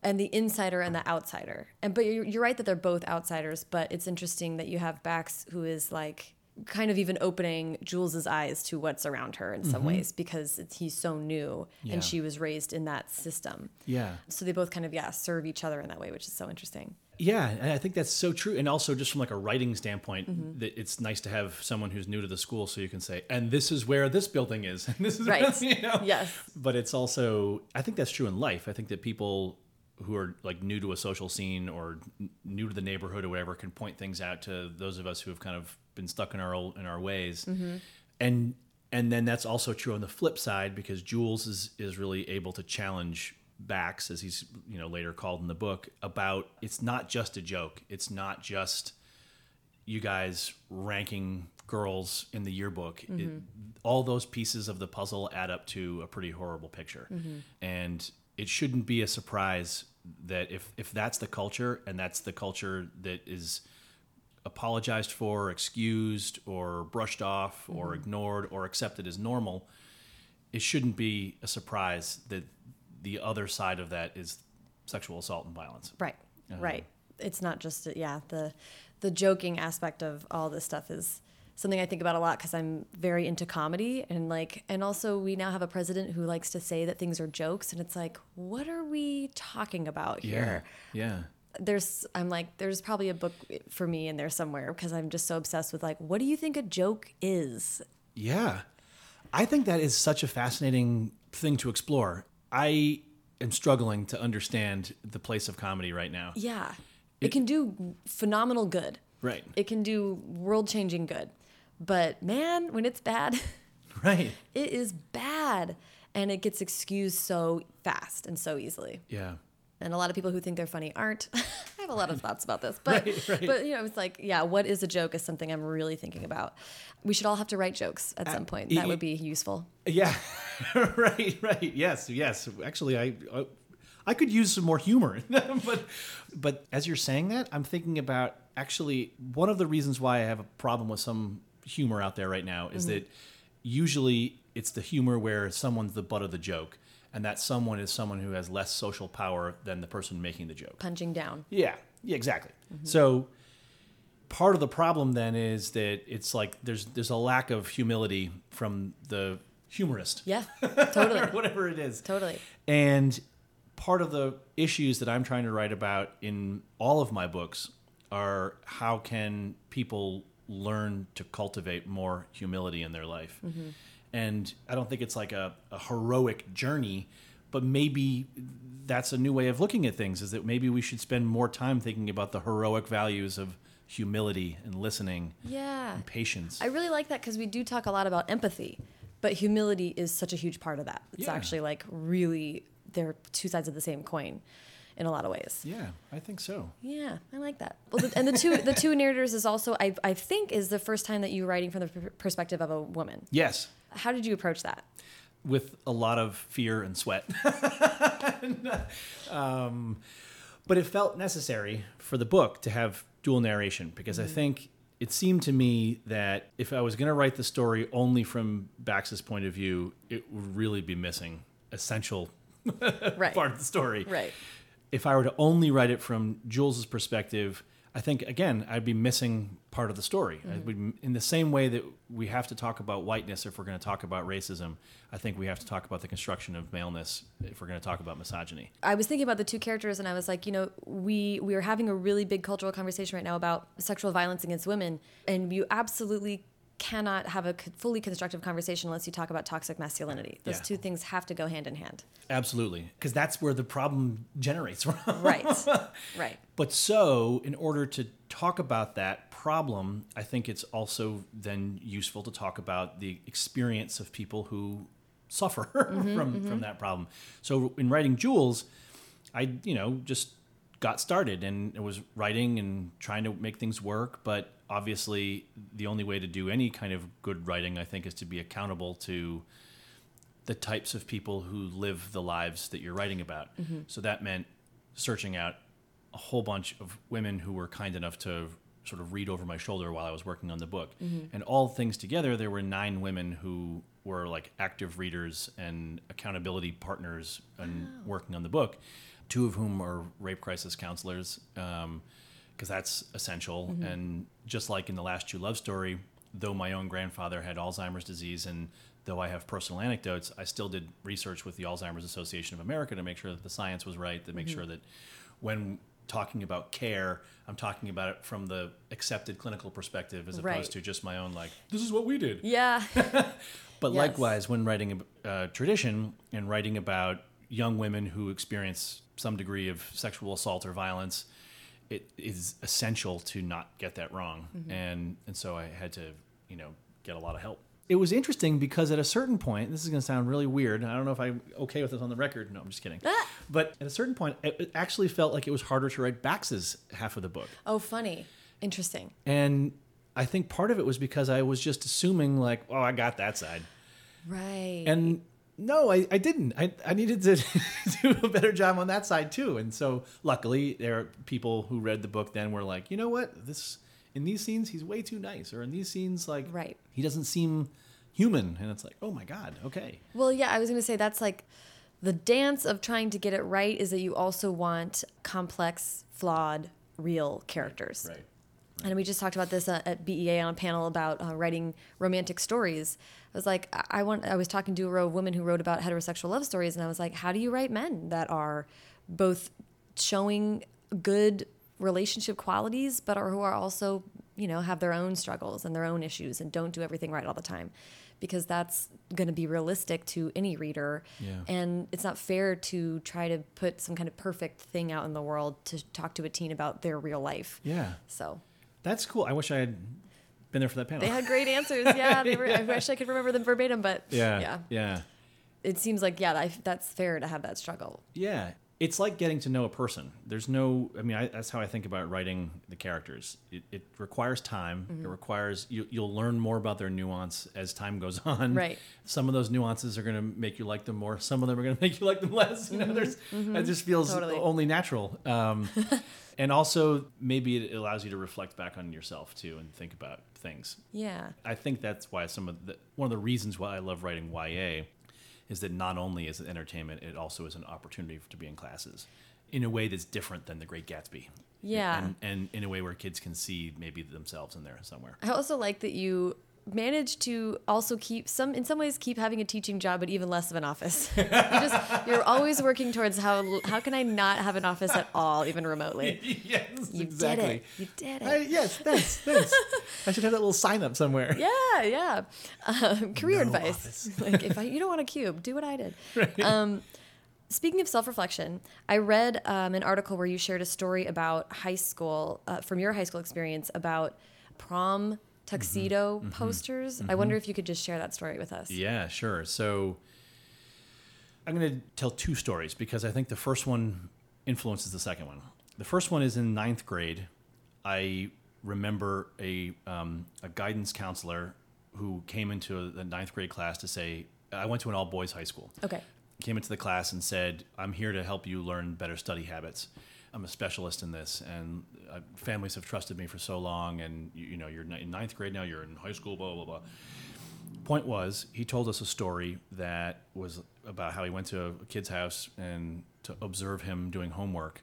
and the insider and the outsider. And but you're, you're right that they're both outsiders, but it's interesting that you have Bax who is like kind of even opening Jules's eyes to what's around her in some ways because it's, he's so new Yeah. and she was raised in that system. yeah. So they both kind of yeah serve each other in that way, which is so interesting. Yeah, and I think that's so true. And also, just from like a writing standpoint, Mm-hmm. that it's nice to have someone who's new to the school, so you can say, "And this is where this building is." And this is Right. Where, you know? Yes. But it's also, I think that's true in life. I think that people who are like new to a social scene or n- new to the neighborhood or whatever can point things out to those of us who have kind of been stuck in our old in our ways. And and then that's also true on the flip side because Jules is is really able to challenge Bax, as he's you know later called in the book, about it's not just a joke. It's not just you guys ranking girls in the yearbook. It, mm-hmm. all those pieces of the puzzle add up to a pretty horrible picture, mm-hmm. and it shouldn't be a surprise that if if that's the culture and that's the culture that is apologized for, excused, or brushed off, or mm-hmm. ignored, or accepted as normal, it shouldn't be a surprise that the other side of that is sexual assault and violence. Right. Uh-huh. Right. It's not just yeah the the joking aspect of all this stuff is something I think about a lot because I'm very into comedy and like and also we now have a president who likes to say that things are jokes and it's like what are we talking about here? Yeah. There's I'm like there's probably a book for me in there somewhere because I'm just so obsessed with like what do you think a joke is? Yeah. I think that is such a fascinating thing to explore. I am struggling to understand the place of comedy right now. Yeah. It, can do phenomenal good. Right. It can do world changing good. But man, when it's bad, Right. it is bad and it gets excused so fast and so easily. Yeah. And a lot of people who think they're funny aren't. I have a lot of thoughts about this, but Right, right. but you know, it's like, yeah, what is a joke is something I'm really thinking about. We should all have to write jokes at some point. That would be useful. Yeah. right, right. Yes, yes. Actually, I I, I could use some more humor. but but as you're saying that, I'm thinking about actually one of the reasons why I have a problem with some humor out there right now is mm-hmm. that usually it's the humor where someone's the butt of the joke and that someone is someone who has less social power than the person making the joke. Punching down. Yeah, yeah, exactly. So part of the problem then is that it's like there's there's a lack of humility from the humorist, Yeah, totally. whatever it is. totally. And part of the issues that I'm trying to write about in all of my books are how can people learn to cultivate more humility in their life. Mm-hmm. And I don't think it's like a, a heroic journey, but maybe that's a new way of looking at things is that maybe we should spend more time thinking about the heroic values of humility and listening Yeah. and patience. I really like that because we do talk a lot about empathy, but humility is such a huge part of that. It's Yeah. actually like really, they're two sides of the same coin in a lot of ways. yeah, I think so. Yeah, I like that. Well, the, and the two the two narrators is also I I think is the first time that you were writing from the perspective of a woman. Yes, How did you approach that? with a lot of fear and sweat. um, But it felt necessary for the book to have dual narration because I think it seemed to me that if I was going to write the story only from Bax's point of view, it would really be missing essential Right. part of the story. Right. If I were to only write it from Jules's perspective, I think again I'd be missing part of the story. Be, mm-hmm. in the same way that we have to talk about whiteness if we're going to talk about racism, I think we have to talk about the construction of maleness if we're going to talk about misogyny. I was thinking about the two characters, and I was like, you know, we we are having a really big cultural conversation right now about sexual violence against women, and you absolutely cannot have a fully constructive conversation unless you talk about toxic masculinity. Those Yeah. two things have to go hand in hand. Absolutely, because that's where the problem generates from. Right. right. But so, in order to talk about that problem, I think it's also then useful to talk about the experience of people who suffer mm-hmm, from mm-hmm. from that problem. So, in writing Jules, I you know just got started and it was writing and trying to make things work. But obviously, the only way to do any kind of good writing, I think, is to be accountable to the types of people who live the lives that you're writing about. Mm-hmm. So that meant searching out a whole bunch of women who were kind enough to sort of read over my shoulder while I was working on the book. Mm-hmm. And all things together, there were nine women who were like active readers and accountability partners and working on the book. Two of whom are rape crisis counselors, um, because that's essential. And just like in the last True Love story, though my own grandfather had Alzheimer's disease and though I have personal anecdotes, I still did research with the Alzheimer's Association of America to make sure that the science was right, to make sure that when talking about care, I'm talking about it from the accepted clinical perspective as Right. opposed to just my own, like, this is what we did. Yeah. But Yes. likewise, when writing a uh, tradition and writing about young women who experience some degree of sexual assault or violence, it is essential to not get that wrong. Mm-hmm. And and so I had to, you know, get a lot of help. It was interesting because at a certain point, this is going to sound really weird. I don't know if I'm okay with this on the record. No, I'm just kidding. Ah! But at a certain point, it it actually felt like it was harder to write Bax's half of the book. oh, funny. Interesting. And I think part of it was because I was just assuming like, oh, I got that side. Right. And no, I, I didn't. I, I needed to do a better job on that side too. And so luckily there are people who read the book then were like, you know what? This in these scenes he's way too nice. Or in these scenes like Right. he doesn't seem human. And it's like, oh my God, okay. Well, yeah, I was going to say that's like the dance of trying to get it right is that you also want complex, flawed, real characters. Right. And we just talked about this uh, at BEA on a panel about uh, writing romantic stories. I was like, I want. I was talking to a row of women who wrote about heterosexual love stories, and I was like, how do you write men that are both showing good relationship qualities, but are, who are also, you know, have their own struggles and their own issues, and don't do everything right all the time, because that's going to be realistic to any reader. Yeah. And it's not fair to try to put some kind of perfect thing out in the world to talk to a teen about their real life. Yeah. So. That's cool. I wish I had been there for that panel. They had great answers. Yeah, they were, I wish I could remember them verbatim, but yeah. yeah, Yeah. it seems like yeah, I, that's fair to have that struggle. Yeah. It's like getting to know a person. There's no, I mean, I, that's how I think about writing the characters. It, it requires time. Mm-hmm. It requires, you, you'll learn more about their nuance as time goes on. Right. Some of those nuances are going to make you like them more. Some of them are going to make you like them less. You know, there's, it just feels Mm-hmm. Totally. only natural. Um, and also, maybe it allows you to reflect back on yourself too and think about things. Yeah, I think that's why some of the one of the reasons why I love writing YA is that not only is it entertainment, it also is an opportunity to be in classes in a way that's different than The Great Gatsby. Yeah. and, and in a way where kids can see maybe themselves in there somewhere. I also like that you managed to also keep some in some ways keep having a teaching job but even less of an office you just you're always working towards how how can i not have an office at all even remotely yes, you did it you did it I, yes, thanks, thanks. I should have that little sign up somewhere. Yeah, yeah. Um, career No advice. like if I, you don't want a cube, do what I did. Um, speaking of self-reflection, I read um, an article where you shared a story about high school uh, from your high school experience about prom tuxedo mm-hmm. Mm-hmm. posters. I mm-hmm. wonder if you could just share that story with us. Yeah, sure. So I'm going to tell two stories because I think the first one influences the second one. The first one is in ninth grade. I remember a, um, a guidance counselor who came into the ninth grade class to say, I went to an all boys high school. Okay. Came into the class and said, I'm here to help you learn better study habits. I'm a specialist in this, and uh, families have trusted me for so long. And you, you know, you're in ninth grade now. You're in high school. Blah blah blah. Point was, he told us a story that was about how he went to a kid's house and to observe him doing homework,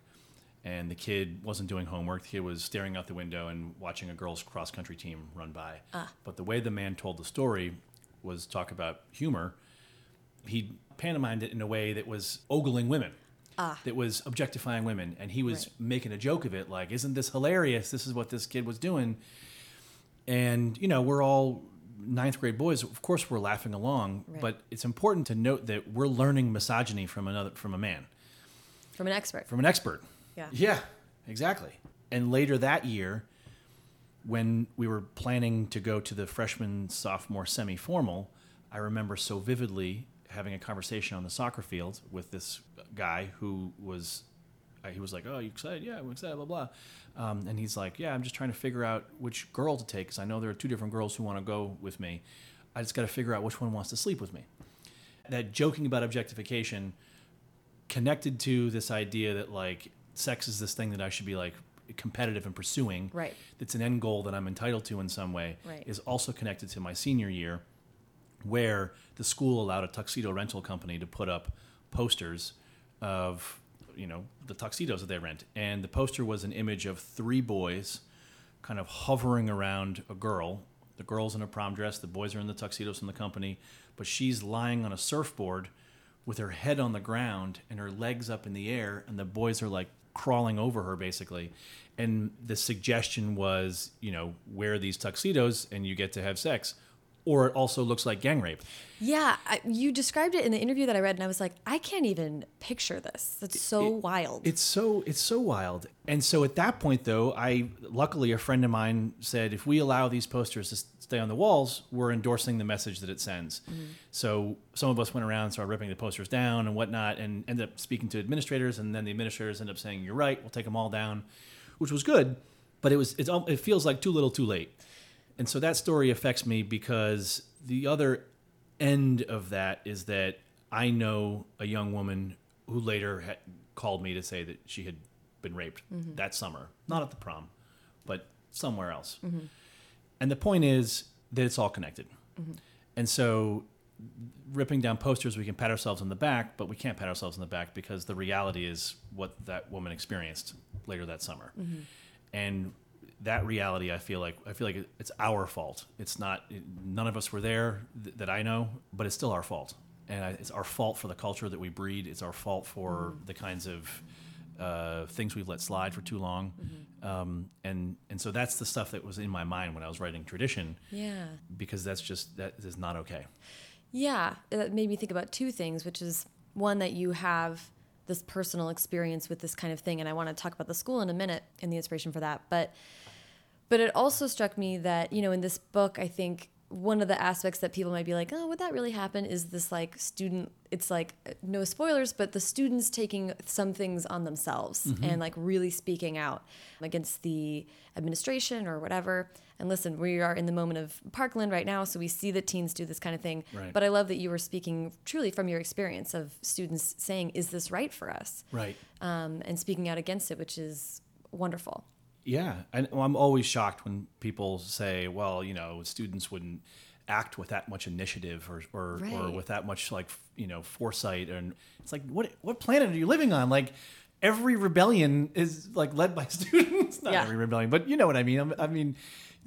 and the kid wasn't doing homework. The kid was staring out the window and watching a girls' cross country team run by. But the way the man told the story was talk about humor. He pantomimed it in a way that was ogling women. Ah. That was objectifying women, and he was Right. making a joke of it, like, "Isn't this hilarious? This is what this kid was doing." And you know, we're all ninth grade boys. Of course, we're laughing along, Right. but it's important to note that we're learning misogyny from another from a man From an expert. from an expert. Yeah. Yeah, exactly. And later that year, when we were planning to go to the freshman sophomore semi formal, I remember so vividly having a conversation on the soccer field with this guy who was. uh, He was like, "Oh, you excited? Yeah, I'm excited." Blah blah, um, and he's like, "Yeah, I'm just trying to figure out which girl to take because I know there are two different girls who want to go with me. I just got to figure out which one wants to sleep with me." That joking about objectification connected to this idea that like sex is this thing that I should be like competitive and pursuing. Right. That's an end goal that I'm entitled to in some way. Right. Is also connected to my senior year, where the school allowed a tuxedo rental company to put up posters of you know the tuxedos that they rent, and the poster was an image of three boys, kind of hovering around a girl. The girl's in a prom dress, the boys are in the tuxedos from the company, but she's lying on a surfboard with her head on the ground and her legs up in the air, and the boys are like crawling over her basically. And the suggestion was, you know, wear these tuxedos and you get to have sex. Or it also looks like gang rape. Yeah, I, you described it in the interview that I read, and I was like, I can't even picture this. That's so wild. It's so it's so wild. And so at that point though, I luckily a friend of mine said if we allow these posters to stay on the walls, we're endorsing the message that it sends. Mm-hmm. So some of us went around and started ripping the posters down and whatnot and ended up speaking to administrators and then the administrators ended up saying, You're right, we'll take them all down, which was good. But it was it feels like too little too late. And so that story affects me because the other end of that is that I know a young woman who later had called me to say that she had been raped mm-hmm. that summer, not at the prom, but somewhere else. Mm-hmm. And the point is that it's all connected. Mm-hmm. And so ripping down posters, we can pat ourselves on the back, but we can't pat ourselves on the back because the reality is what that woman experienced later that summer. And that reality, I feel like I feel like it's our fault. It's not. None of us were there th- that I know, but it's still our fault, and I, it's our fault for the culture that we breed. It's our fault for the kinds of uh, things we've let slide for too long, um, and and so that's the stuff that was in my mind when I was writing tradition, yeah. because that's just that is not okay. Yeah, it made me think about two things, which is one that you have this personal experience with this kind of thing, and I want to talk about the school in a minute and the inspiration for that. But but it also struck me that you know in this book, I think one of the aspects that people might be like, oh, would that really happen? Is this like student? It's like no spoilers, but the students taking some things on themselves and like really speaking out against the administration or whatever. And listen, we are in the moment of Parkland right now, so we see that teens do this kind of thing. Right. But I love that you were speaking truly from your experience of students saying, "Is this right for us?" Right. Um, and speaking out against it, which is wonderful. Yeah, and I'm always shocked when people say, "Well, you know, students wouldn't act with that much initiative or or, or with that much like you know foresight." And it's like, what what planet are you living on? Like every rebellion is like led by students. Not Yeah. every rebellion, but you know what I mean. I mean,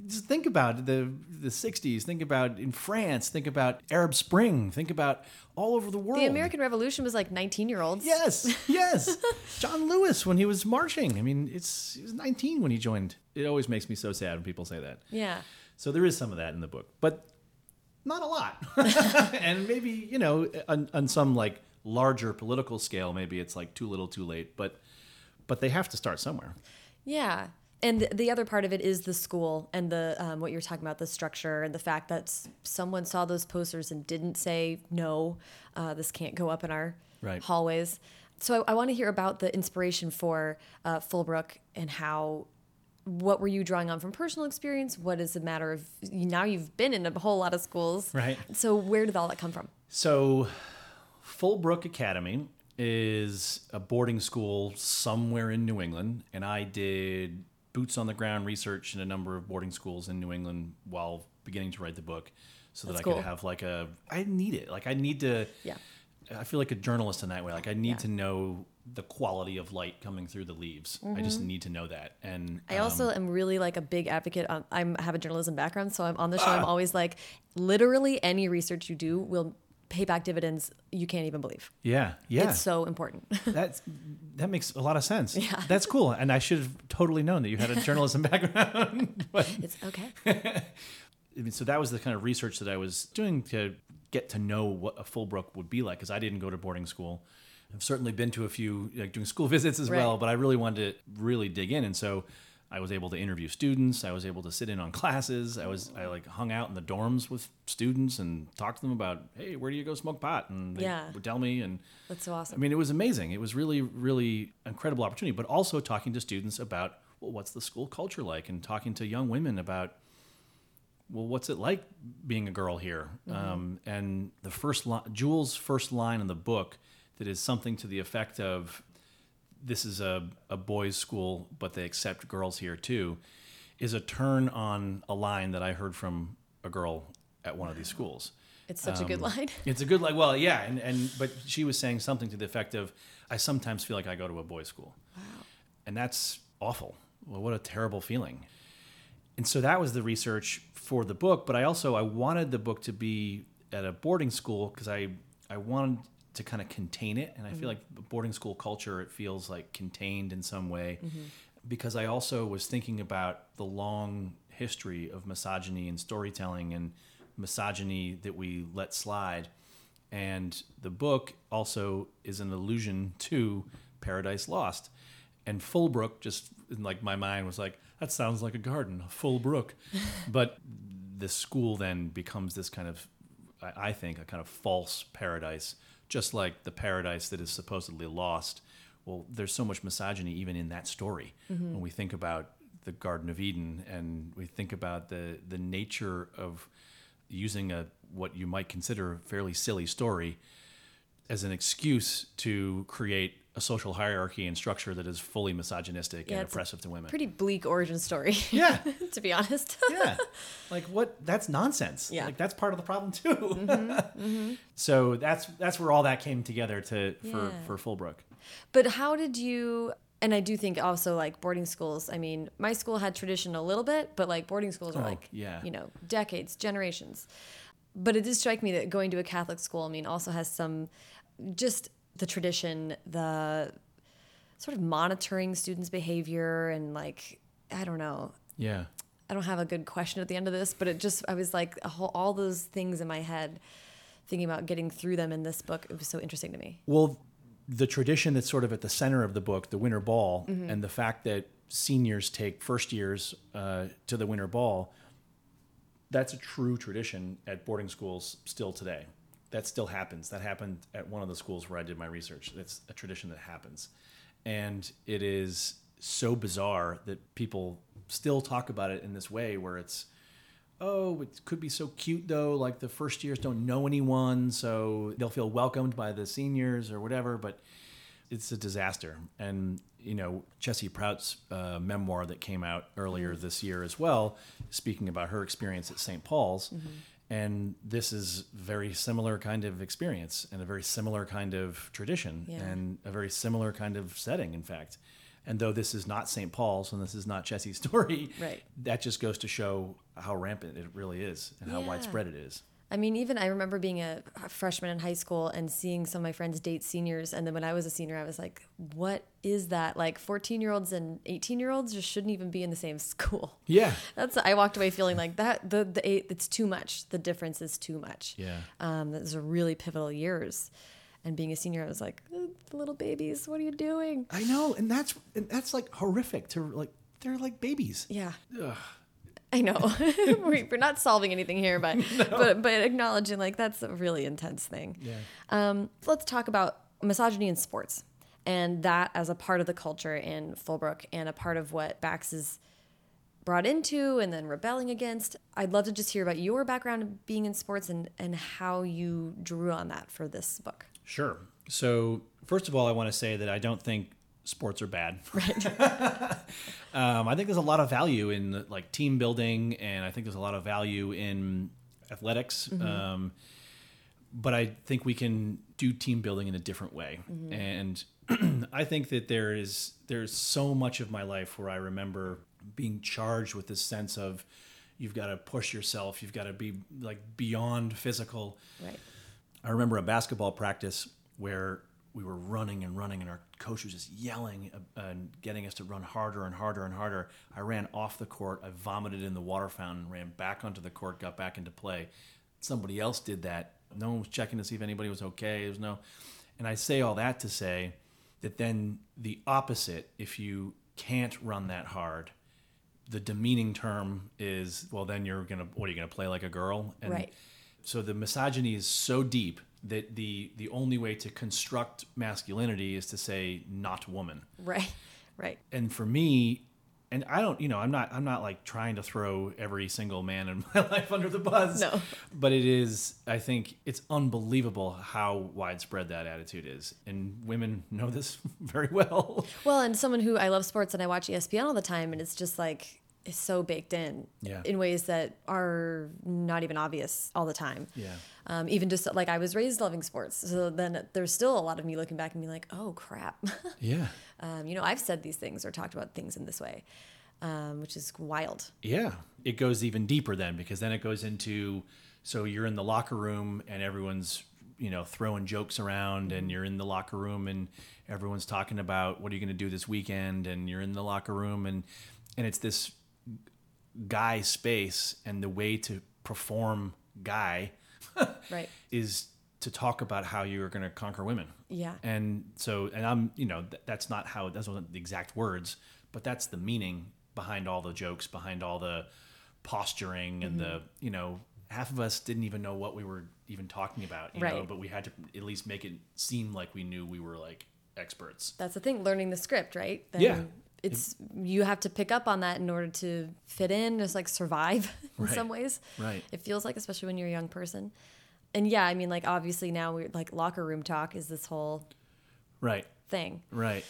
just think about the the '60s. Think about in France. Think about Arab Spring. Think about all over the world. The American Revolution was like 19 year olds. Yes, yes. John Lewis when he was marching. I mean, it's he was 19 when he joined. It always makes me so sad when people say that. Yeah. So there is some of that in the book, but not a lot. and maybe you know, on, on some like larger political scale, maybe it's like too little, too late. But but they have to start somewhere. Yeah. And the- the other part of it is the school and the um, what you're talking about, the structure and the fact that someone saw those posters and didn't say no, uh, this can't go up in our Right. hallways. So I, I want to hear about the inspiration for uh, Fullbrook and how. What were you drawing on from personal experience? What is a matter of now you've been in a whole lot of schools, Right. So where did all that come from? So, Fullbrook Academy is a boarding school somewhere in New England, and I did boots on the ground research in a number of boarding schools in New England while beginning to write the book, so that I cool. could have like a. I need it. Like I need to. Yeah. I feel like a journalist in that way. Like I need Yeah. to know the quality of light coming through the leaves. I just need to know that. And Mm-hmm. I um, also am really like a big advocate. On, I'm I have a journalism background, so I'm on the show. Ah. I'm always like, literally any research you do will pay back dividends you can't even believe. yeah, yeah. It's so important. That's that makes a lot of sense. Yeah. That's cool. And I should have totally known that you had a journalism background. but it's okay. I mean, so that was the kind of research that I was doing to get to know what a Fullbrook would be like because I didn't go to boarding school. I've certainly been to a few like doing school visits as well, but I really wanted to really dig in, and so I was able to interview students. I was able to sit in on classes. I was I like hung out in the dorms with students and talked to them about, hey, where do you go smoke pot? And they Yeah. would tell me, and That's so awesome. I mean, it was amazing. It was really, really incredible opportunity, but also talking to students about, well, what's the school culture like? And talking to young women about, well, what's it like being a girl here? Um, and the first line, Jules' first line in the book that is something to the effect of, this is a, a boys' school, but they accept girls here too, is a turn on a line that I heard from a girl at one of these schools. it's such a good um, line. It's a good line. well, yeah, and, and but she was saying something to the effect of I sometimes feel like I go to a boys' school. Wow. And that's awful. Well, what a terrible feeling. And so that was the research for the book, but I also I wanted the book to be at a boarding school because I I wanted to kind of contain it and I feel mm-hmm. like boarding school culture it feels like contained in some way mm-hmm. because I also was thinking about the long history of misogyny and storytelling and misogyny that we let slide. And the book also is an allusion to Paradise Lost. And Fullbrook, just in like my mind, was like, that sounds like a garden, a full brook. but the school then becomes this kind of, I I think, a kind of false paradise, just like the paradise that is supposedly lost. Well, there's so much misogyny even in that story mm-hmm. when we think about the Garden of Eden and we think about the the nature of using a what you might consider a fairly silly story as an excuse to create a social hierarchy and structure that is fully misogynistic Yeah, and oppressive to women. Pretty bleak origin story, yeah. to be honest. yeah. Like what that's nonsense. Yeah. Like that's part of the problem too. Mm-hmm, mm-hmm. So that's that's where all that came together to for Yeah. for Fullbrook. But how did you? And I do think also like boarding schools. I mean, my school had tradition a little bit, but like boarding schools are Oh, like, yeah. you know, decades, generations. But it did strike me that going to a Catholic school, I mean, also has some just the tradition, the sort of monitoring students' behavior, and like, I don't know. Yeah. I don't have a good question at the end of this, but it just, I was like, a whole, all those things in my head, thinking about getting through them in this book. It was so interesting to me. Well, the tradition that's sort of at the center of the book, the winter ball, Mm-hmm. and the fact that seniors take first years uh, to the winter ball, that's a true tradition at boarding schools still today. That still happens. That happened at one of the schools where I did my research. It's a tradition that happens. And it is so bizarre that people still talk about it in this way where it's, oh, it could be so cute though. Like the first years don't know anyone, so they'll feel welcomed by the seniors or whatever. But it's a disaster. And you know, Chessy Prout's uh, memoir that came out earlier this year as well, speaking about her experience at St. Paul's. And this is very similar kind of experience and a very similar kind of tradition Yeah. and a very similar kind of setting, in fact. And though this is not St. Paul's and this is not Chessy's story, Right. that just goes to show how rampant it really is and how widespread it is. I mean, even I remember being a freshman in high school and seeing some of my friends date seniors. And then when I was a senior, I was like, what is that? Like 14 year olds and 18 year olds just shouldn't even be in the same school. Yeah. That's, I walked away feeling like that, the, the eight, it's too much. The difference is too much. Yeah. Um, those are really pivotal years. And being a senior, I was like, "Uh, the little babies, what are you doing? I know, and that's and that's like horrific to like they're like babies. Yeah. Ugh. I know We- we're not solving anything here, but but but acknowledging like that's a really intense thing. Yeah. Um, let's talk about misogyny in sports and that as a part of the culture in Fullbrook and a part of what Bax is brought into and then rebelling against. I'd love to just hear about your background of being in sports and and how you drew on that for this book. Sure. So First of all, I want to say that I don't think sports are bad. Right. um, I think there's a lot of value in like team building, and I think there's a lot of value in athletics. Mm-hmm. Um, but I think we can do team building in a different way. Mm-hmm. And I think that there is there's so much of my life where I remember being charged with this sense of you've got to push yourself, you've got to be like beyond physical. Right. I remember a basketball practice where we were running and running, and our coach was just yelling uh, and getting us to run harder and harder and harder. I ran off the court, I vomited in the water fountain, ran back onto the court, got back into play. Somebody else did that. No one was checking to see if anybody was okay. There was no, and I say all that to say that then the opposite, if you can't run that hard, the demeaning term is well, then you're gonna what are you gonna play like a girl? And right. So the misogyny is so deep that the the only way to construct masculinity is to say not woman. Right. Right. And for me, and I don't, you know, I'm not I'm not like trying to throw every single man in my life under the bus. No. But it is I think it's unbelievable how widespread that attitude is. And women know this very well. Well, and someone who I love sports and I watch ESPN all the time and it's just like is so baked in yeah. in ways that are not even obvious all the time. Yeah. Um, even just like I was raised loving sports, so then there's still a lot of me looking back and being like, "Oh crap." yeah. Um, you know, I've said these things or talked about things in this way, um, which is wild. Yeah, it goes even deeper then because then it goes into so you're in the locker room and everyone's you know throwing jokes around and you're in the locker room and everyone's talking about what are you going to do this weekend and you're in the locker room and and it's this guy space and the way to perform guy right. is to talk about how you're going to conquer women. Yeah. And so and i'm you know th- that's not how that's not the exact words but that's the meaning behind all the jokes behind all the posturing and mm-hmm. the you know half of us didn't even know what we were even talking about you right. know but we had to at least make it seem like we knew we were like experts. That's the thing learning the script right? Then yeah it's you have to pick up on that in order to fit in just like survive in right. some ways. Right. It feels like especially when you're a young person. And yeah i mean like obviously now we're like locker room talk is this whole right. thing. Right.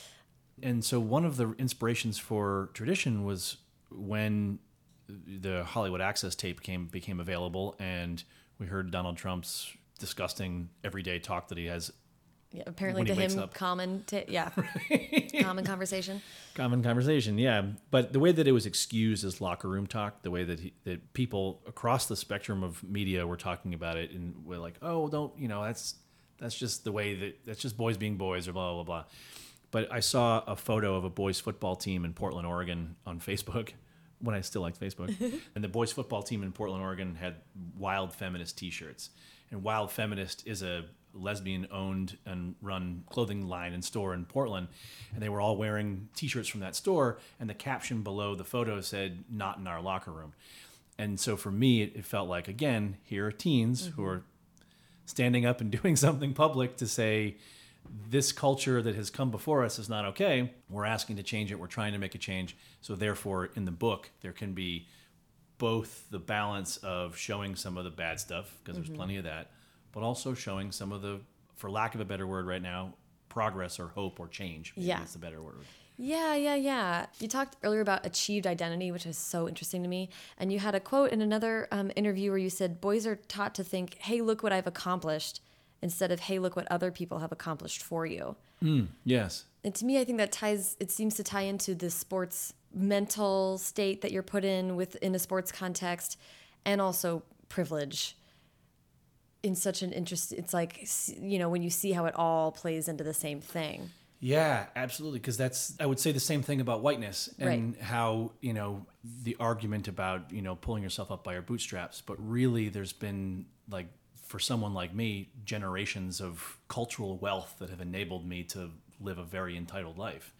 And so one of the inspirations for tradition was when the hollywood access tape came became available and we heard donald trump's disgusting everyday talk that he has yeah, apparently to him, common, t- yeah, common conversation. Common conversation, yeah. But the way that it was excused as locker room talk, the way that he, that people across the spectrum of media were talking about it, and were like, "Oh, don't you know? That's that's just the way that that's just boys being boys," or blah blah blah. But I saw a photo of a boys football team in Portland, Oregon, on Facebook when I still liked Facebook, and the boys football team in Portland, Oregon, had wild feminist T-shirts, and wild feminist is a lesbian owned and run clothing line and store in Portland. And they were all wearing t shirts from that store. And the caption below the photo said, Not in our locker room. And so for me, it, it felt like, again, here are teens mm-hmm. who are standing up and doing something public to say, this culture that has come before us is not okay. We're asking to change it. We're trying to make a change. So, therefore, in the book, there can be both the balance of showing some of the bad stuff, because mm-hmm. there's plenty of that, but also showing some of the, for lack of a better word right now, progress or hope or change. yeah. That's the better word. Yeah, yeah, yeah. You talked earlier about achieved identity, which is so interesting to me. And you had a quote in another um, interview where you said, Boys are taught to think, hey, look what I've accomplished, instead of, hey, look what other people have accomplished for you. Mm, yes. And to me, I think that ties, it seems to tie into the sports mental state that you're put in within a sports context and also privilege in such an interest it's like you know when you see how it all plays into the same thing yeah absolutely because that's i would say the same thing about whiteness and right. how you know the argument about you know pulling yourself up by your bootstraps but really there's been like for someone like me generations of cultural wealth that have enabled me to live a very entitled life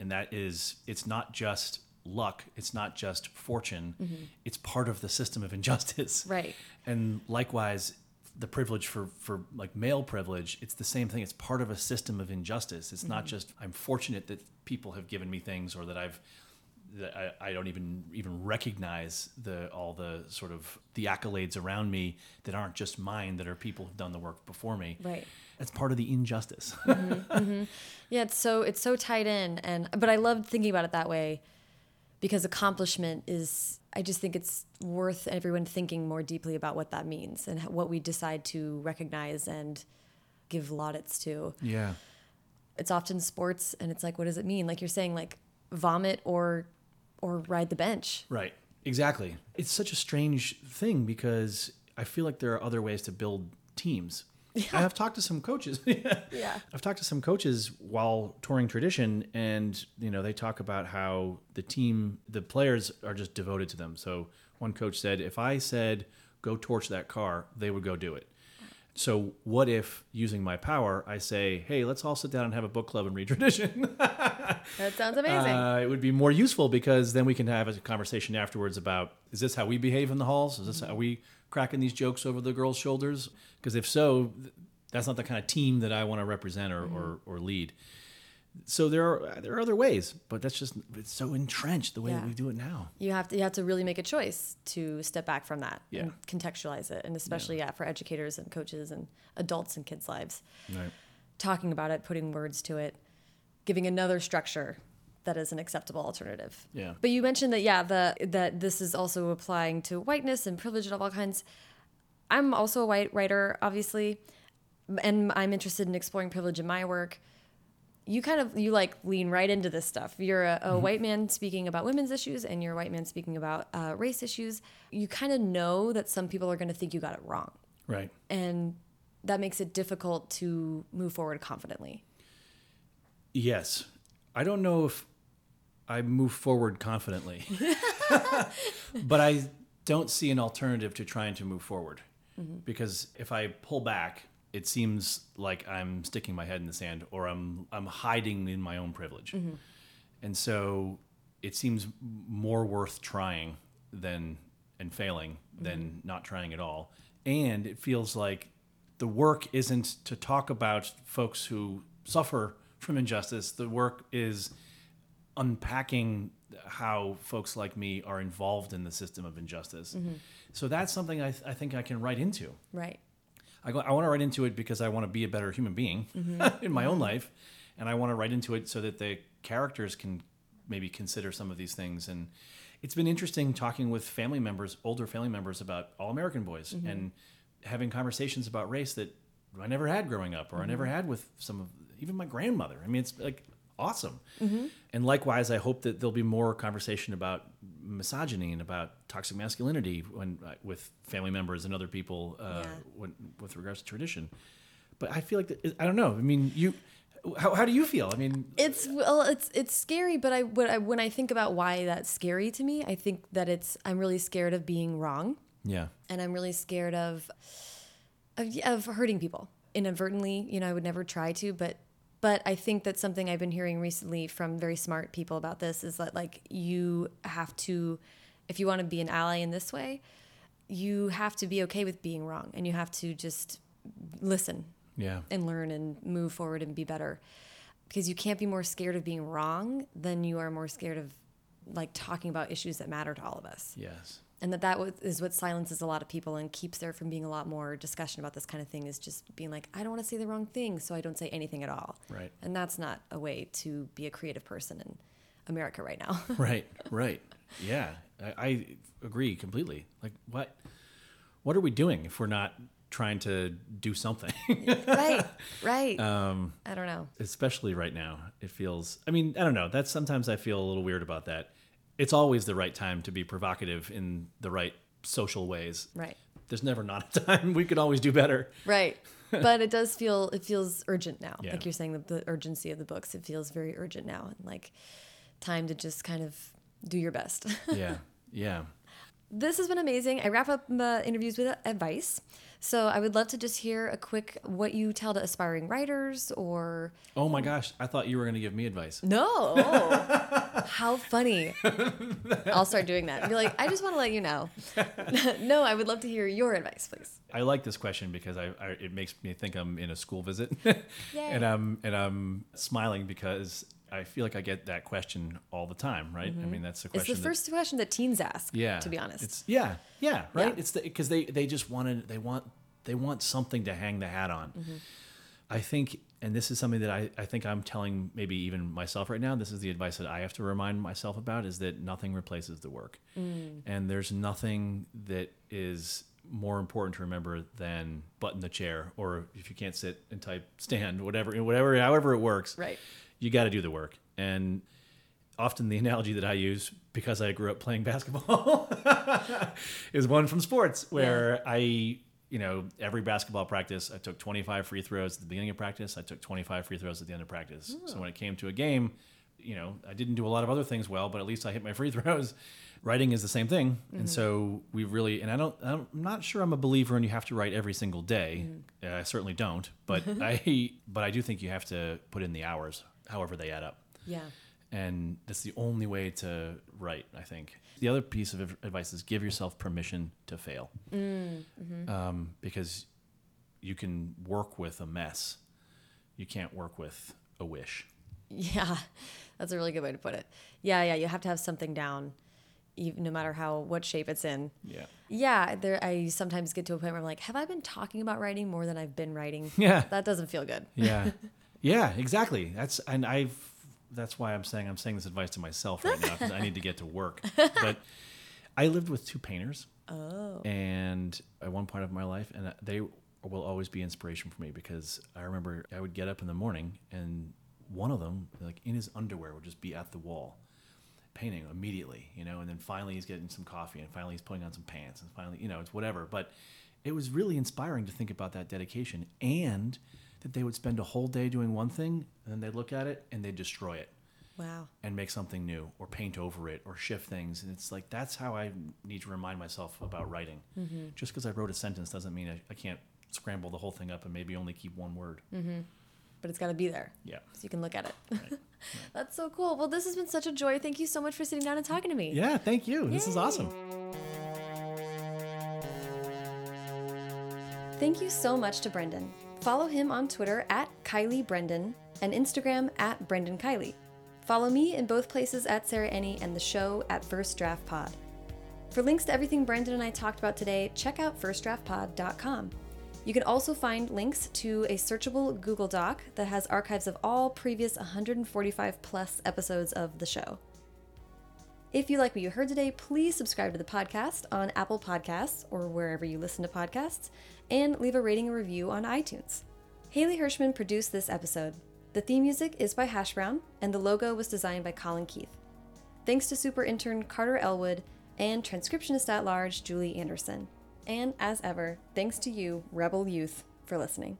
and that is it's not just luck it's not just fortune mm-hmm. it's part of the system of injustice right and likewise the privilege for for like male privilege it's the same thing. It's part of a system of injustice. It's mm-hmm. not just i'm fortunate that people have given me things or that i've that I, I don't even even recognize the all the sort of the accolades around me that aren't just mine that are people who've done the work before me. Right. that's part of the injustice. Yeah, it's so it's so tied in and but I love thinking about it that way because accomplishment is I just think it's worth everyone thinking more deeply about what that means and what we decide to recognize and give laudits to. yeah It's often sports and it's like what does it mean? Like you're saying like vomit or or ride the bench. Right. Exactly. It's such a strange thing because I feel like there are other ways to build teams. I have talked to some coaches. Yeah. I've talked to some coaches while touring tradition and you know they talk about how the team the players are just devoted to them. So one coach said if I said go torch that car, they would go do it. So what if using my power I say, "Hey, let's all sit down and have a book club and read tradition." That sounds amazing. Uh, it would be more useful because then we can have a conversation afterwards about is this how we behave in the halls? Is this how we cracking these jokes over the girls' shoulders? Because if so, that's not the kind of team that I want to represent or, or, mm-hmm. or lead. So there are there are other ways, but that's just it's so entrenched the way that we do it now. you have to you have to really make a choice to step back from that Yeah. and contextualize it and especially yeah. for educators and coaches and adults in kids lives Right. talking about it putting words to it giving another structure that is an acceptable alternative. Yeah. but you mentioned that yeah the that this is also applying to whiteness and privilege of all kinds. I'm also a white writer obviously and i'm interested in exploring privilege in my work. You kind of you like lean right into this stuff. You're a, a white man speaking about women's issues and you're a white man speaking about uh, race issues. You kind of know that some people are going to think you got it wrong. Right. and that makes it difficult to move forward confidently. Yes. I don't know if I move forward confidently, but I don't see an alternative to trying to move forward. Mm-hmm. Because if I pull back, it seems like I'm sticking my head in the sand or I'm I'm hiding in my own privilege. Mm-hmm. And so it seems more worth trying than and failing than mm-hmm. not trying at all. And it feels like the work isn't to talk about folks who suffer from injustice. The work is unpacking how folks like me are involved in the system of injustice. Mm-hmm. So that's something I, I think I can write into. right I, go, I want to write into it because I want to be a better human being mm-hmm. in my own mm-hmm. life, and I want to write into it so that the characters can maybe consider some of these things. And it's been interesting talking with family members, older family members, about All American Boys and having conversations about race that I never had growing up, or I never had with some of even my grandmother. I mean, it's like awesome. And likewise, I hope that there'll be more conversation about misogyny and about toxic masculinity when uh, with family members and other people uh, Yeah. when, with regards to tradition. But I feel like that, I don't know. I mean, you. How, how do you feel? I mean, it's well it's it's scary but I, when I when i think about why that's scary to me i think that it's i'm really scared of being wrong yeah, and I'm really scared of, of of hurting people inadvertently. You know, I would never try to, but but I think that something I've been hearing recently from very smart people about this is that like you have to, if you want to be an ally in this way, you have to be okay with being wrong, and you have to just listen yeah, and learn and move forward and be better. Because you can't be more scared of being wrong than you are more scared of like talking about issues that matter to all of us. Yes, and that that is what silences a lot of people and keeps there from being a lot more discussion about this kind of thing is just being like i don't want to say the wrong thing so i don't say anything at all Right. and that's not a way to be a creative person in america right now right, right. Yeah, I, I agree completely. Like, what, what are we doing if we're not trying to do something? right right um, i don't know especially right now, it feels. I mean, I don't know. That's sometimes I feel a little weird about that. It's always the right time to be provocative in the right social ways. right There's never not a time. We could always do better. right but it does feel it feels urgent now Yeah. like you're saying the, the urgency of the books it feels very urgent now and like time to just kind of do your best Yeah, yeah. this has been amazing. I wrap up the interviews with advice. So I would love to just hear a quick what you tell to aspiring writers or Oh my gosh, I thought you were going to give me advice. no. How funny. I'll start doing that. Be like, I just want to let you know. no, I would love to hear your advice, please. I like this question because I, I it makes me think I'm in a school visit, and I'm and I'm smiling because I feel like I get that question all the time, right? I mean, that's the Mm-hmm. It's question. the that- first question that teens ask. yeah, To be honest. it's yeah, yeah, right. Yeah. It's because they they just wanted they want they want something to hang the hat on. Mm-hmm. I think, and this is something that I, I think I'm telling maybe even myself right now. This is the advice that I have to remind myself about: is that nothing replaces the work, Mm. and there's nothing that is more important to remember than button the chair, or if you can't sit and type, stand, whatever, whatever, however it works. Right. You got to do the work, and often the analogy that I use because I grew up playing basketball is one from sports where I, you know, every basketball practice, I took 25 free throws at the beginning of practice. I took 25 free throws at the end of practice. So when it came to a game, you know, I didn't do a lot of other things well, but at least I hit my free throws. Writing is the same thing, and so we really, and I don't, I'm not sure I'm a believer in you have to write every single day. Uh, I certainly don't, but I, but I do think you have to put in the hours, however they add up Yeah. and that's the only way to write i think the other piece of advice is give yourself permission to fail um, because you can work with a mess you can't work with a wish Yeah, that's a really good way to put it. Yeah, yeah, you have to have something down, even, no matter how what shape it's in. yeah Yeah, there. I sometimes get to a point where I'm like, have I been talking about writing more than I've been writing? Yeah. that doesn't feel good. yeah yeah exactly. That's and i've that's why i'm saying i'm saying this advice to myself right now because i need to get to work. But i lived with two painters. Oh, and at one point of my life and they will always be inspiration for me because i remember i would get up in the morning and one of them like in his underwear would just be at the wall painting immediately you know and then finally he's getting some coffee and finally he's putting on some pants and finally you know it's whatever. But it was really inspiring to think about that dedication. And that they would spend a whole day doing one thing and then they'd look at it and they'd destroy it wow. and make something new or paint over it or shift things and it's like that's how i need to remind myself about writing mm-hmm. just because i wrote a sentence doesn't mean I, I can't scramble the whole thing up and maybe only keep one word mm-hmm. But it's got to be there, yeah so you can look at it. right. That's so cool. Well, this has been such a joy. Thank you so much for sitting down and talking to me. yeah thank you this is awesome Thank you so much to Brendan. Follow him on Twitter at Kiely Brendan and Instagram at Brendan Kiely. Follow me in both places at Sarah Enni and the show at First Draft Pod. For links to everything Brendan and I talked about today, check out firstdraftpod.com. You can also find links to a searchable Google Doc that has archives of all previous 145 plus episodes of the show. If you like what you heard today, please subscribe to the podcast on Apple Podcasts or wherever you listen to podcasts, and leave a rating and review on iTunes. Haley Hirschman produced this episode. The theme music is by Hash Brown, and the logo was designed by Colin Keith. Thanks to super intern Carter Elwood and transcriptionist at large Julie Anderson. And as ever, thanks to you, Rebel Youth, for listening.